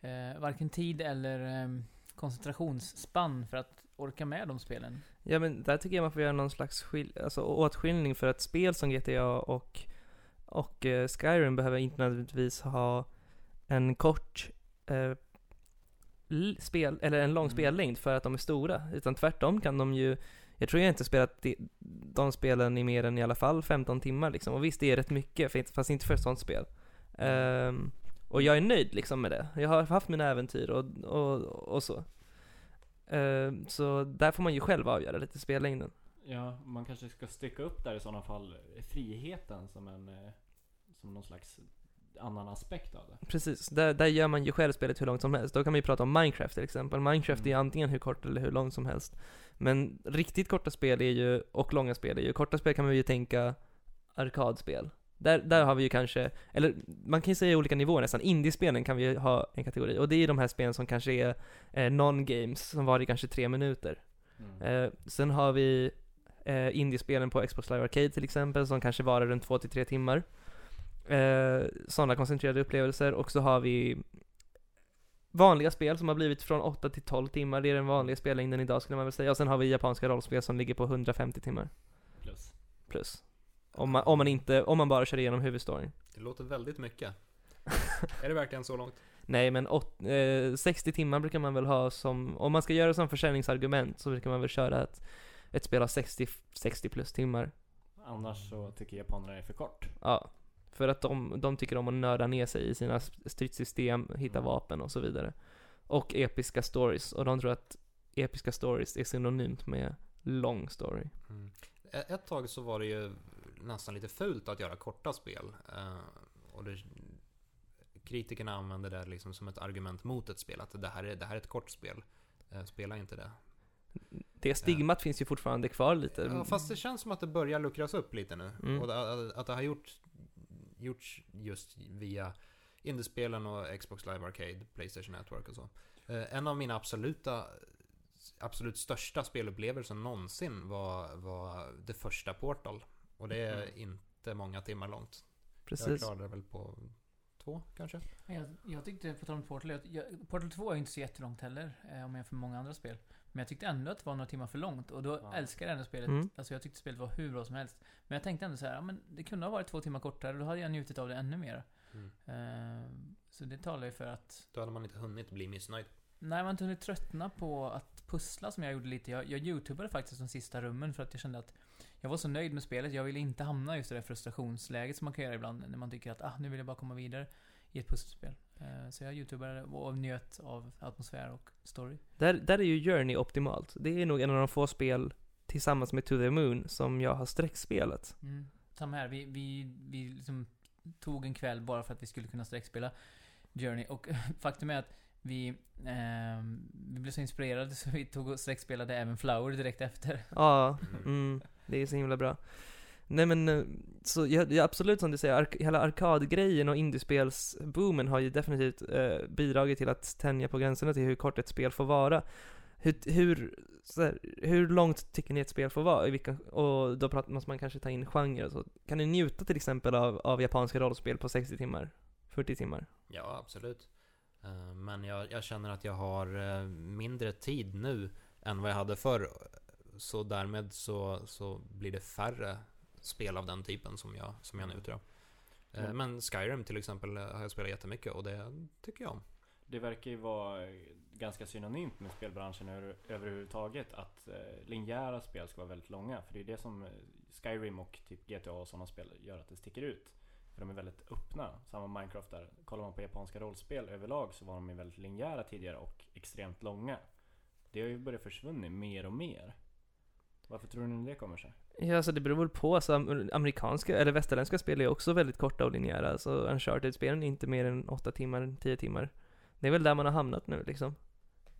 eh, varken tid eller eh, koncentrationsspann för att orka med de spelen. Ja men där tycker jag man får göra någon slags skil- alltså, åtskiljning för att spel som GTA och, och eh, Skyrim behöver inte nödvändigtvis ha en kort eh, spel, eller en lång Mm. spellängd för att de är stora. Utan tvärtom kan de ju, jag tror jag inte spelat de, de spelen i mer än i alla fall 15 timmar liksom. Och visst det är rätt mycket, för- fast inte för ett sånt spel. Ehm, och jag är nöjd liksom med det. Jag har haft mina äventyr och, och, och så. Ehm, så där får man ju själv avgöra lite spellängden. Ja, man kanske ska stycka upp där i sådana fall friheten som en eh, som någon slags annan aspekt av det. Precis, där, där gör man ju själv spelet hur långt som helst. Då kan man ju prata om Minecraft till exempel. Minecraft Mm. är antingen hur kort eller hur långt som helst. Men riktigt korta spel är ju, och långa spel är ju, korta spel kan man ju tänka arkadspel. Där, där har vi ju kanske, eller man kan ju säga olika nivåer nästan. Indiespelen kan vi ju ha en kategori. Och det är de här spelen som kanske är eh, non-games, som var i kanske tre minuter. Mm. Eh, sen har vi eh, indiespelen på Xbox Live Arcade till exempel, som kanske varar runt 2-3 timmar. Eh, Sådana koncentrerade upplevelser. Och så har vi vanliga spel som har blivit från 8 till 12 timmar. Det är den vanliga spellängden idag skulle man väl säga. Och sen har vi japanska rollspel som ligger på 150 timmar Plus. plus. Om man, om man inte, om man bara kör igenom huvudstoryn. Det låter väldigt mycket. är det verkligen så långt? Nej men åt, eh, 60 timmar brukar man väl ha som, om man ska göra som försäljningsargument så brukar man väl köra ett, ett spel av 60, 60 plus timmar. Annars så tycker japanerna är för kort. Ja. För att de, de tycker om att nörda ner sig i sina stridssystem, hitta Mm. vapen och så vidare. Och episka stories. Och de tror att episka stories är synonymt med long story. Mm. Ett tag så var det ju nästan lite fult att göra korta spel. Eh, och det, kritikerna använde det liksom som ett argument mot ett spel. Att det här är, det här är ett kort spel. Eh, spela inte det. Det stigmat finns ju fortfarande kvar lite. Ja, fast det känns som att det börjar luckras upp lite nu. Mm. Och att det har gjort, gjorts just via indiespelen och Xbox Live Arcade, Playstation Network och så. Eh, en av mina absoluta absolut största spelupplevelser någonsin var, var det första Portal. Och det är Mm. inte många timmar långt. Jag Precis. klarade det väl på 2 kanske? Jag, jag tyckte, på tal om Portal, jag, jag, Portal 2 är ju inte så jättelångt heller, eh, om jag jämför med många andra spel. Men jag tyckte ändå att det var några timmar för långt, och då Ja. älskar jag ändå spelet. Mm. Alltså jag tyckte spelet var hur bra som helst. Men jag tänkte ändå så här, ja, men det kunde ha varit två timmar kortare, då hade jag njutit av det ännu mer. Eh, så det talar ju för att Då hade man inte hunnit bli missnöjd. Nej, man inte hunnit tröttna på att pussla som jag gjorde lite. Jag, jag youtubade faktiskt de sista rummen för att jag kände att jag var så nöjd med spelet. Jag ville inte hamna just i det där frustrationsläget som man kan göra ibland när man tycker att ah, nu vill jag bara komma vidare i ett pusselspel. Eh, Så jag youtubade och njöt av atmosfär och story. Där, där är ju Journey optimalt. Det är nog en av de få spel tillsammans med To the Moon som jag har sträckspelat. Mm. Samma här, vi, vi, vi liksom tog en kväll bara för att vi skulle kunna sträckspela Journey. Och faktum är att vi, ehm, vi blev så inspirerade så vi tog och sträckspelade även Flower direkt efter. Ja, mm, det är så himla bra. Nej men, eh, så jag, jag absolut som du säger, ark hela arkadgrejen och indiespelsboomen har ju definitivt eh, bidragit till att tänja på gränserna till hur kort ett spel får vara. Hur, hur, så här, hur långt tycker ni ett spel får vara? I vilka, och då pratar, måste man kanske ta in genre och så. Kan ni njuta till exempel av, av japanska rollspel på 60 timmar? 40 timmar? Ja, absolut. Eh, men jag, jag känner att jag har eh, mindre tid nu än vad jag hade förr. Så därmed så, så blir det färre spel av den typen som jag, som jag njuter av. Eh, Mm. Men Skyrim till exempel eh, har jag spelat jättemycket och det tycker jag om. Det verkar ju vara eh, ganska synonymt med spelbranschen över, överhuvudtaget att eh, linjära spel ska vara väldigt långa. För det är det som Skyrim och typ GTA och sådana spel gör att det sticker ut. För de är väldigt öppna. Samma Minecraft där. Kollar man på japanska rollspel överlag så var de ju väldigt linjära tidigare och extremt långa. Det har ju börjat försvunnit mer och mer. Varför tror ni det kommer sig? Ja, alltså det beror väl på. Alltså, am- amerikanska, eller västerländska spel är också väldigt korta och linjära. Alltså Uncharted-spelen är inte mer än 8 timmar, 10 timmar. Det är väl där man har hamnat nu liksom.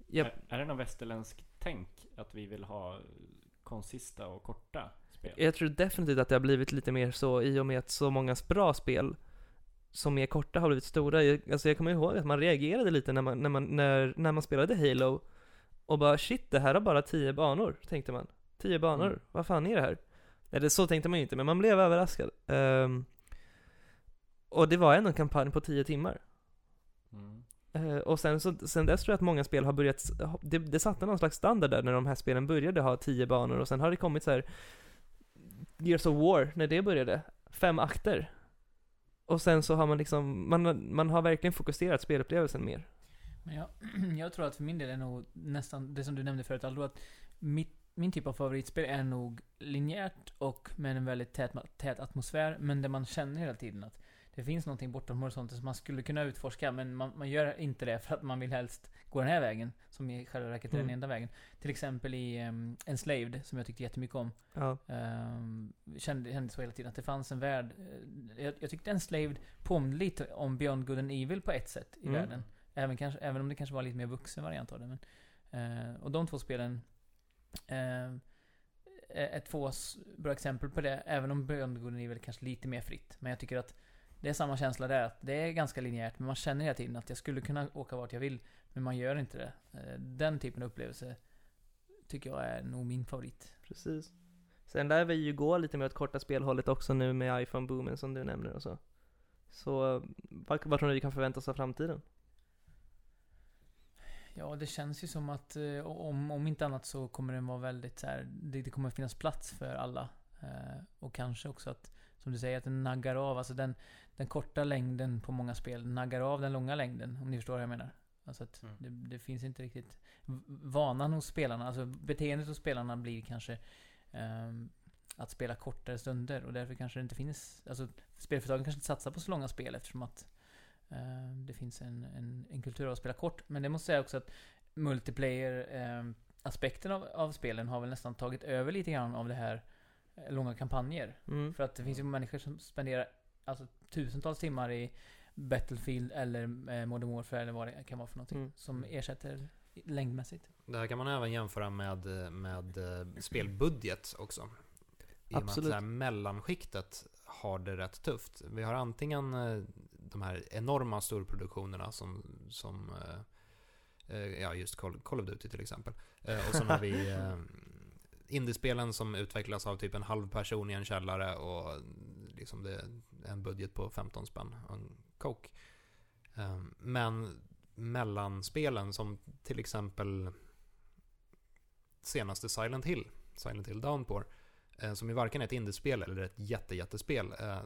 Japp. Är, är det någon västerländsk tänk att vi vill ha konsista och korta spel? Jag tror definitivt att det har blivit lite mer så i och med att så många bra spel som är korta har blivit stora. Jag, alltså jag kommer ihåg att man reagerade lite när man, när man, när, när man spelade Halo och bara shit, det här har bara 10 banor, tänkte man. 10 banor, Mm. vad fan är det här? Eller så tänkte man ju inte, men man blev överraskad. Ehm, och det var ändå en kampanj på 10 timmar. Mm. Eh, och sen, så, sen dess tror jag att många spel har börjat, det, det satte någon slags standard där när de här spelen började ha 10 banor och sen har det kommit så här Gears of War, när det började, fem akter. Och sen så har man liksom, man, man har verkligen fokuserat spelupplevelsen mer. Men jag, jag tror att för min del är nog nästan det som du nämnde förut, Aldo, att mitt, min typ av favoritspel är nog linjärt och med en väldigt tät, tät atmosfär, men där man känner hela tiden att det finns någonting bortom horisonten som man skulle kunna utforska, men man, man gör inte det för att man vill helst gå den här vägen, som i själva verket är den Mm. enda vägen. Till exempel i um, Enslaved, som jag tyckte jättemycket om. Ja. Um, kände, kände så hela tiden, att det fanns en värld. eh, Jag, jag tyckte Enslaved påminde lite om Beyond Good and Evil på ett sätt i Mm. världen. Även, kanske, även om det kanske var lite mer vuxen variant av det. Men, eh, och de två spelen Ehm, är två bra exempel på det. Även om Beyond är väl kanske lite mer fritt. Men jag tycker att det är samma känsla där. Att det är ganska linjärt, men man känner hela tiden att jag skulle kunna åka vart jag vill. Men man gör inte det. Eh, den typen av upplevelse tycker jag är nog min favorit. Precis. Sen lär vi ju gå lite mer åt korta spelhållet också nu med iPhone-boomen som du nämner och så. Så, vad, vad tror ni vi kan förvänta oss av framtiden? Ja, det känns ju som att eh, om, om inte annat så kommer den vara väldigt så här, det, det kommer finnas plats för alla. Eh, och kanske också att, som du säger, att den naggar av, alltså den, den korta längden på många spel naggar av den långa längden, om ni förstår vad jag menar. Alltså att Mm. det, det finns inte riktigt vanan hos spelarna, alltså beteendet hos spelarna blir kanske ehm, att spela kortare stunder och därför kanske det inte finns, alltså spelföretagen kanske inte satsar på så långa spel eftersom att eh, det finns en, en, en kultur av att spela kort. Men det måste säga också att multiplayer-aspekten av, av spelen har väl nästan tagit över lite grann av det här eh, långa kampanjer. Mm. För att det finns ju människor som spenderar alltså, tusentals timmar i Battlefield eller eh, Modern Warfare eller vad det kan vara för någonting. Mm. Som ersätter längdmässigt. Det här kan man även jämföra med, med eh, spelbudget också. I och med att Absolut. det här mellanskiktet har det rätt tufft. Vi har antingen eh, de här enorma storproduktionerna som, som eh, eh, ja just Call, Call of Duty till exempel. Eh, Och sen har vi indiespelen som utvecklas av typ en halv person i en källare och liksom det är en budget på 15 spänn och en coke. Eh, Men mellanspelen som till exempel senaste Silent Hill, Silent Hill Downpour, som ju varken är ett indiespel eller ett jätte, jättespel. eh,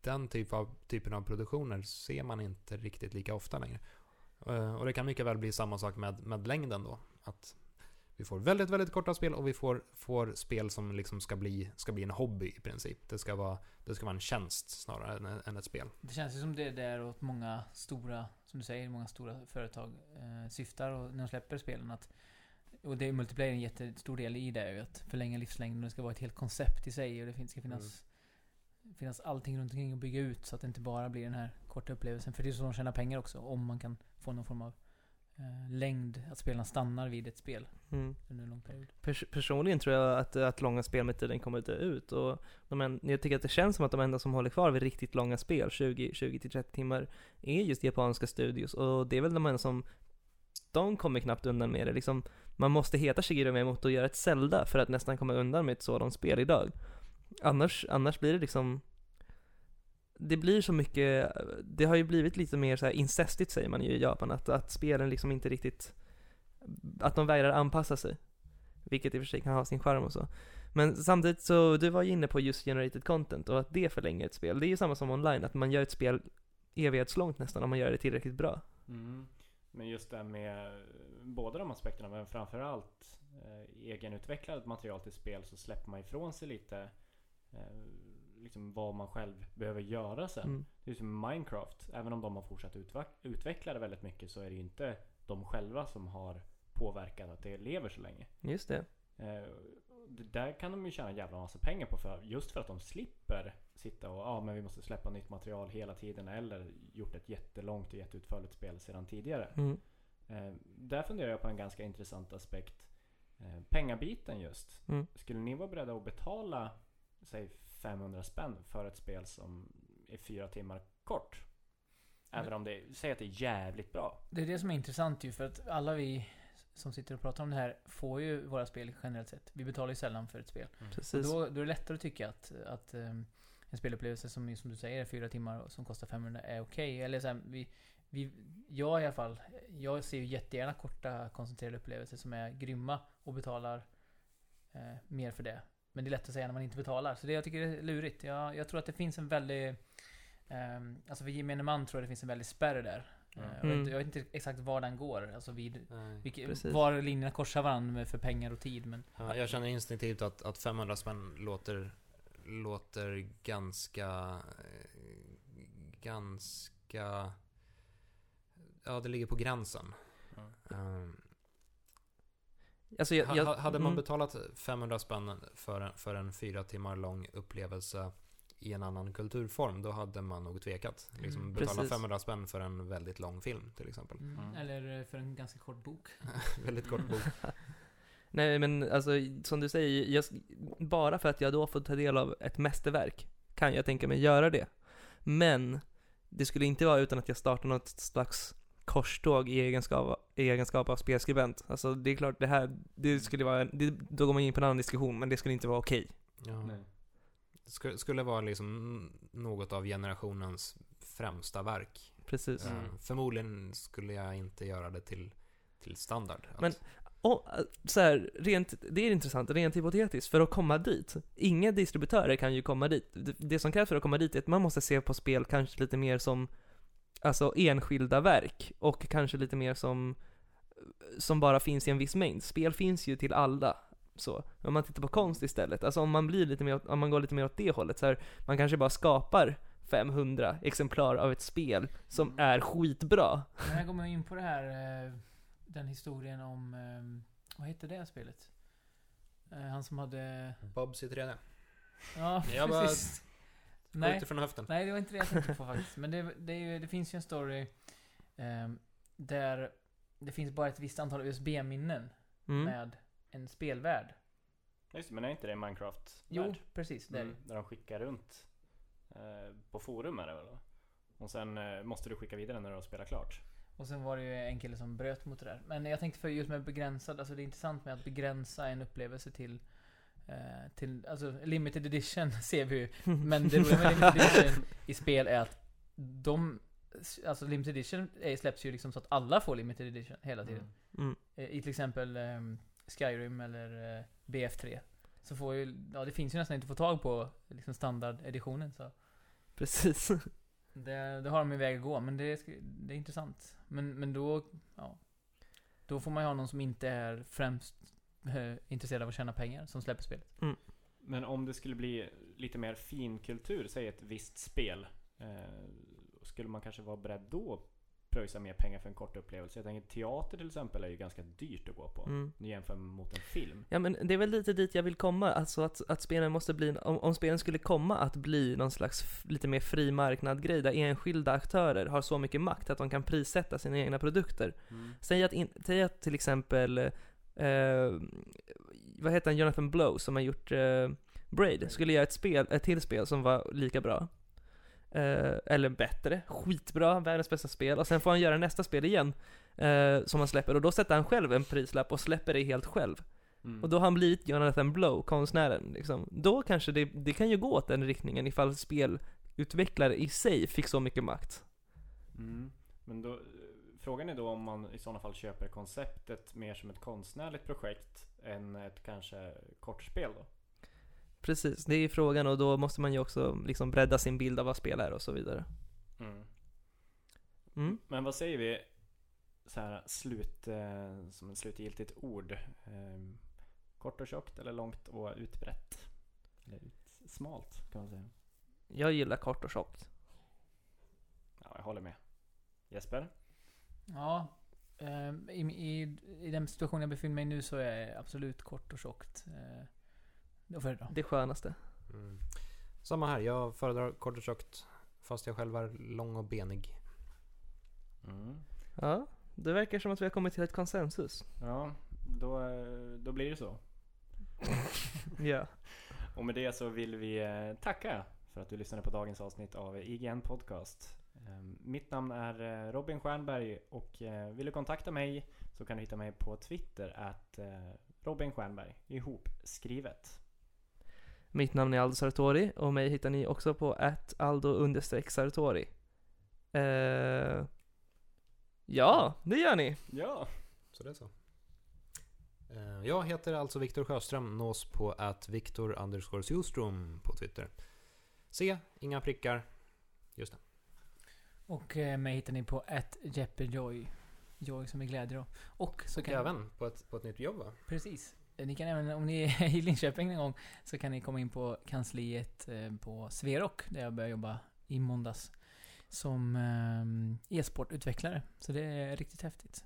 Den typ av, typen av produktioner ser man inte riktigt lika ofta längre. Eh, Och det kan mycket väl bli samma sak med, med längden då. Att vi får väldigt, väldigt korta spel och vi får, får spel som liksom ska bli, ska bli en hobby i princip. Det ska vara, det ska vara en tjänst snarare än, än ett spel. Det känns ju som det är där åt många stora, som du säger, många stora företag eh, syftar och när de släpper spelen att och det är multiplayer en jättestor del i det att förlänga livslängden. Det ska vara ett helt koncept i sig och det ska finnas finnas allting runt omkring och bygga ut så att det inte bara blir den här korta upplevelsen. För det är så de tjänar pengar också. Om man kan få någon form av eh, längd, att spelarna stannar vid ett spel Mm. under en lång period. Pers- personligen tror jag att, att långa spel med tiden kommer att dö ut och de en, jag tycker att det känns som att de enda som håller kvar vid riktigt långa spel, 20, 20-30 timmar, är just japanska studios och det är väl de enda som de kommer knappt undan med det liksom, man måste heta Shigeru Miyamoto och göra ett Zelda för att nästan komma undan med ett sådant spel idag. Annars, annars blir det liksom det blir så mycket, det har ju blivit lite mer så här incestigt säger man ju i Japan, att, att spelen liksom inte riktigt, att de vägrar anpassa sig. Vilket i och för sig kan ha sin charm och så. Men samtidigt så, du var ju inne på just generated content och att det förlänger ett spel. Det är ju samma som online, att man gör ett spel evighetslångt nästan om man gör det tillräckligt bra. Mm. Men just det med båda de aspekterna, men framförallt eh, egenutvecklat material till spel så släpper man ifrån sig lite liksom vad man själv behöver göra sen. Mm. Det är som Minecraft, även om de har fortsatt utveck- utveckla det väldigt mycket så är det ju inte de själva som har påverkat att det lever så länge. Just det. Eh, det där kan de ju tjäna en jävla massa pengar på för, just för att de slipper sitta och ja ah, men vi måste släppa nytt material hela tiden eller gjort ett jättelångt och jätteutförligt spel sedan tidigare. Mm. Eh, där funderar jag på en ganska intressant aspekt. Eh, pengabiten just. Mm. Skulle ni vara beredda att betala säg 500 spänn för ett spel som är fyra timmar kort? Även om det, säg att det är jävligt bra. Det är det som är intressant ju, för att alla vi som sitter och pratar om det här får ju våra spel generellt sett. Vi betalar ju sällan för ett spel. Och Precis. då, då är det lättare att tycka att, att ehm, en spelupplevelse som, som du säger är fyra timmar och som kostar 500 är okej. Eller så här, vi, vi, jag i alla fall, jag ser ju jättegärna korta koncentrerade upplevelser som är grymma och betalar eh, mer för det. Men det är lätt att säga när man inte betalar. Så det jag tycker är lurigt. Jag, jag tror att det finns en väldig... ehm, alltså för gemene man tror jag det finns en väldig spärr där. Mm. Eh, och jag, vet, Mm. jag vet inte exakt var den går. Alltså vid... Vilket, Precis. var linjerna korsar varandra för pengar och tid. Men Ja, jag känner instinktivt att, att 500 spänn låter, låter ganska, eh, ganska, ja det ligger på gränsen. Um, Alltså jag, jag, ha- hade man mm. betalat 500 spänn för, en- för en fyra timmar lång upplevelse i en annan kulturform, då hade man nog tvekat. Liksom Mm, betala precis. 500 spänn för en väldigt lång film till exempel. Mm. Eller eh, för en ganska kort bok. väldigt kort bok. Nej men alltså, som du säger, jag, bara för att jag då får ta del av ett mästerverk kan jag tänka mig göra det. Men det skulle inte vara utan att jag startar något slags korståg i egenskap, i egenskap av spelskribent. Alltså det är klart, det här, det skulle vara, det, då går man in på en annan diskussion, men det skulle inte vara okej. Ja. Det skulle, skulle vara liksom något av generationens främsta verk. Precis. Eh, förmodligen skulle jag inte göra det till, till standard. Att, Men- Och så här, rent, det är intressant, rent hypotetiskt, för att komma dit, inga distributörer kan ju komma dit. Det, det som krävs för att komma dit är att man måste se på spel kanske lite mer som, alltså enskilda verk, och kanske lite mer som, som bara finns i en viss mängd. Spel finns ju till alla, så. Om man tittar på konst istället, alltså om man blir lite mer, om man går lite mer åt det hållet, så här, man kanske bara skapar 500 exemplar av ett spel som är skitbra. Men här går man in på det här, eh, den historien om, eh, vad hette det spelet? Eh, Han som hade, Bobs i 3D. ja precis. Nej, Skjuter från höften. nej det var inte det jag tänkte på faktiskt. Men det, det, är ju, det finns ju en story ehm, där det finns bara ett visst antal USB-minnen Mm. med en spelvärld. Just det, men är inte det Minecraft? Jo, precis. Det Mm, där de skickar runt eh, på forum är det väl? Och sen eh, måste du skicka vidare när du har spelat klart. Och sen var det ju en kille som bröt mot det där. Men jag tänkte för just med begränsad, alltså det är intressant med att begränsa en upplevelse till eh, till, alltså limited edition ser vi ju. Men det roliga med limited edition i spel är att de alltså limited edition släpps ju liksom så att alla får limited edition hela tiden. Mm. Mm. Eh, I till exempel ehm, Skyrim eller eh, BF3. Så får ju, ja det finns ju nästan inte att få tag på liksom standardeditionen så. Precis. Det, det har de en väg att gå, men det, är det är intressant. Men, men då, ja. Då får man ju ha någon som inte är främst eh, intresserad av att tjäna pengar som släpper spelet. Men om det skulle bli lite mer finkultur, säg ett visst spel. Eh, skulle man kanske vara beredd då att pröjsa mer pengar för en kort upplevelse? Jag tänker teater till exempel är ju ganska dyrt att gå på. Mm. Jämfört mot en film. Ja men det är väl lite dit jag vill komma, alltså att, att spelen måste bli, om, om spelen skulle komma att bli någon slags lite mer fri marknad-grej där enskilda aktörer har så mycket makt att de kan prissätta sina egna produkter. Mm. Säg att, in, säg att till exempel, eh, vad heter han, Jonathan Blow som har gjort eh, Braid, skulle göra ett, spel, ett till spel som var lika bra. Eh, eller bättre, skitbra, världens bästa spel. Och sen får han göra nästa spel igen, eh, som han släpper. Och då sätter han själv en prislapp och släpper det helt själv. Mm. Och då har han blivit Jonathan Blow, konstnären liksom. Då kanske det, det kan ju gå åt den riktningen ifall spelutvecklare i sig fick så mycket makt. Mm. Men då, frågan är då om man i sådana fall köper konceptet mer som ett konstnärligt projekt än ett kanske kortspel då? Precis, det är frågan och då måste man ju också liksom bredda sin bild av vad spel är och så vidare. Mm. Mm. Men vad säger vi så här slut, eh, som ett slutgiltigt ord? Eh, kort och tjockt eller långt och utbrett? Eller ut, smalt kan man säga. Jag gillar kort och tjockt. Ja, jag håller med. Jesper? Ja. ehm, i, i, I den situation jag befinner mig i nu så är jag absolut kort och tjockt. Eh, då föredrar. Det skönaste. Mm. Samma här, jag föredrar kort och tjockt. Fast jag själv är lång och benig. Mm. Ja, det verkar som att vi har kommit till ett konsensus. Ja, då, eh, då blir det så. Ja. Och med det så vill vi eh, tacka för att du lyssnade på dagens avsnitt av IGN Podcast. Eh, Mitt namn är eh, Robin Stjernberg och eh, vill du kontakta mig så kan du hitta mig på Twitter att Robin Stjernberg ihop skrivet. Mitt namn är Aldo Sartori och mig hittar ni också på att Aldo Sartori. Eh, ja, det gör ni. Ja! Så det är så. Eh, Jag heter alltså Viktor Sjöström, nås på att Viktor underscore på Twitter. Se, inga prickar. Just det. Och eh, mig hittar ni på ett Jeppejoy. Joy som är glädje då. Och så Och kan även på ett, på ett nytt jobb va? Precis. Eh, Ni kan även, om ni är i Linköping en gång, så kan ni komma in på kansliet eh, på Sverok, där jag började jobba i måndags. Som e-sportutvecklare. Så det är riktigt häftigt.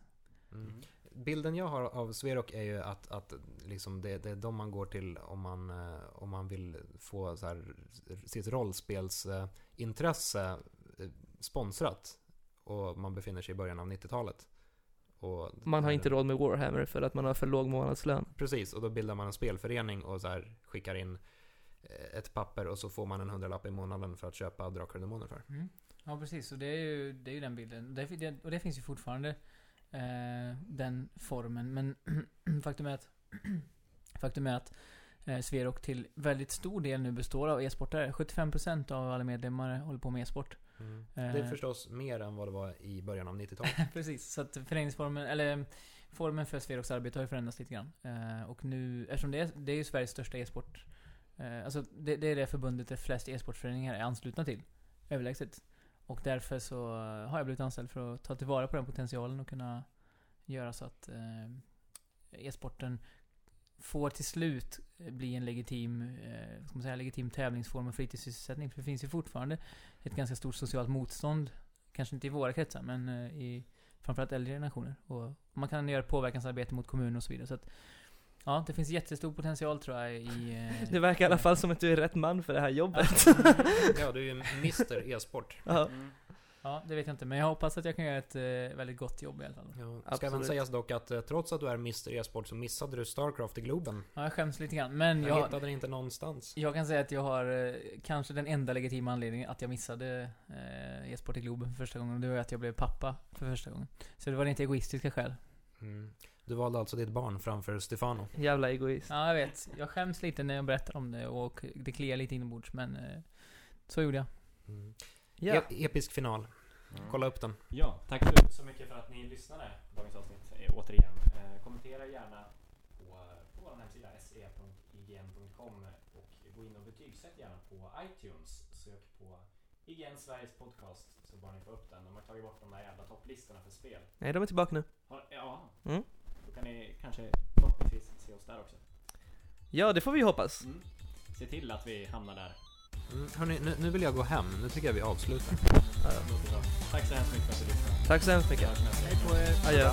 Mm. Bilden jag har av Sverok är ju att, att liksom det, det är de man går till om man, om man vill få så här, sitt rollspelsintresse sponsrat. Och man befinner sig i början av 90-talet. Och Man har inte råd med Warhammer för att man har för låg månadslön. Precis, och då bildar man en spelförening och så här skickar in eh, ett papper och så får man en hundralapp i månaden för att köpa Drakar och Demoner för. Mm. Ja, precis. Och det är ju, det är ju den bilden. Det, det, och det finns ju fortfarande eh, den formen. Men faktum är att, faktum är att eh, Sverok till väldigt stor del nu består av e-sportare. 75% av alla medlemmar håller på med e-sport. Det är Eh. förstås mer än vad det var i början av 90-talet. Precis, så att föreningsformen, eller formen för Sveroks arbete har ju förändrats lite grann. Eh, och nu, eftersom det är, det är ju Sveriges största e-sport, eh, alltså det, det är det förbundet där flest e-sportföreningar är anslutna till. Överlägset. Och därför så har jag blivit anställd för att ta tillvara på den potentialen och kunna göra så att e-sporten får till slut bli en legitim, eh, ska man säga, legitim tävlingsform och fritidssysselsättning. För det finns ju fortfarande ett ganska stort socialt motstånd Kanske inte i våra kretsar, men eh, i framförallt äldre generationer. Och man kan göra påverkansarbete mot kommuner och så vidare. Så att, ja, det finns jättestor potential tror jag i... eh, Det verkar i alla fall som att du är rätt man för det här jobbet. ja, du är ju Mr E-sport. Ja. Mm. Ja, det vet jag inte. Men jag hoppas att jag kan göra ett eh, väldigt gott jobb i alla fall. Ja, ska även sägas dock att eh, trots att du är Mr E-sport så missade du Starcraft i Globen. Ja, jag skäms lite grann. Men Jag jag, hittade den inte någonstans. jag kan säga att jag har eh, kanske den enda legitima anledningen att jag missade eh, e-sport i Globen för första gången. Det var att jag blev pappa för första gången. Så det var inte egoistiska skäl. Mm. Du valde alltså ditt barn framför Stefano. Jävla egoist. Ja, jag vet. Jag skäms lite när jag berättar om det och det kliar lite inombords. Men eh, så gjorde jag. Mm. Ja. E- episk final. Kolla upp den. Ja, tack så- så mycket för att ni lyssnade på dagens avsnitt eh, återigen. Eh, kommentera gärna på, på vår hemsida se.ign.com och gå in och betygsätt gärna på iTunes. Sök på IGN Sveriges podcast så bara ni får upp den. De har tagit bort de där jävla topplistorna för spel. Nej, de är tillbaka nu. Har, ja, Mm. då kan ni kanske förhoppningsvis se oss där också. Ja, det får vi hoppas. Mm. Se till att vi hamnar där. Mm, hörni, nu, nu vill jag gå hem. Nu tycker jag vi avslutar. Tack så hemskt mycket för att du lyssnade. Tack så hemskt mycket. Hej på er. Adjö.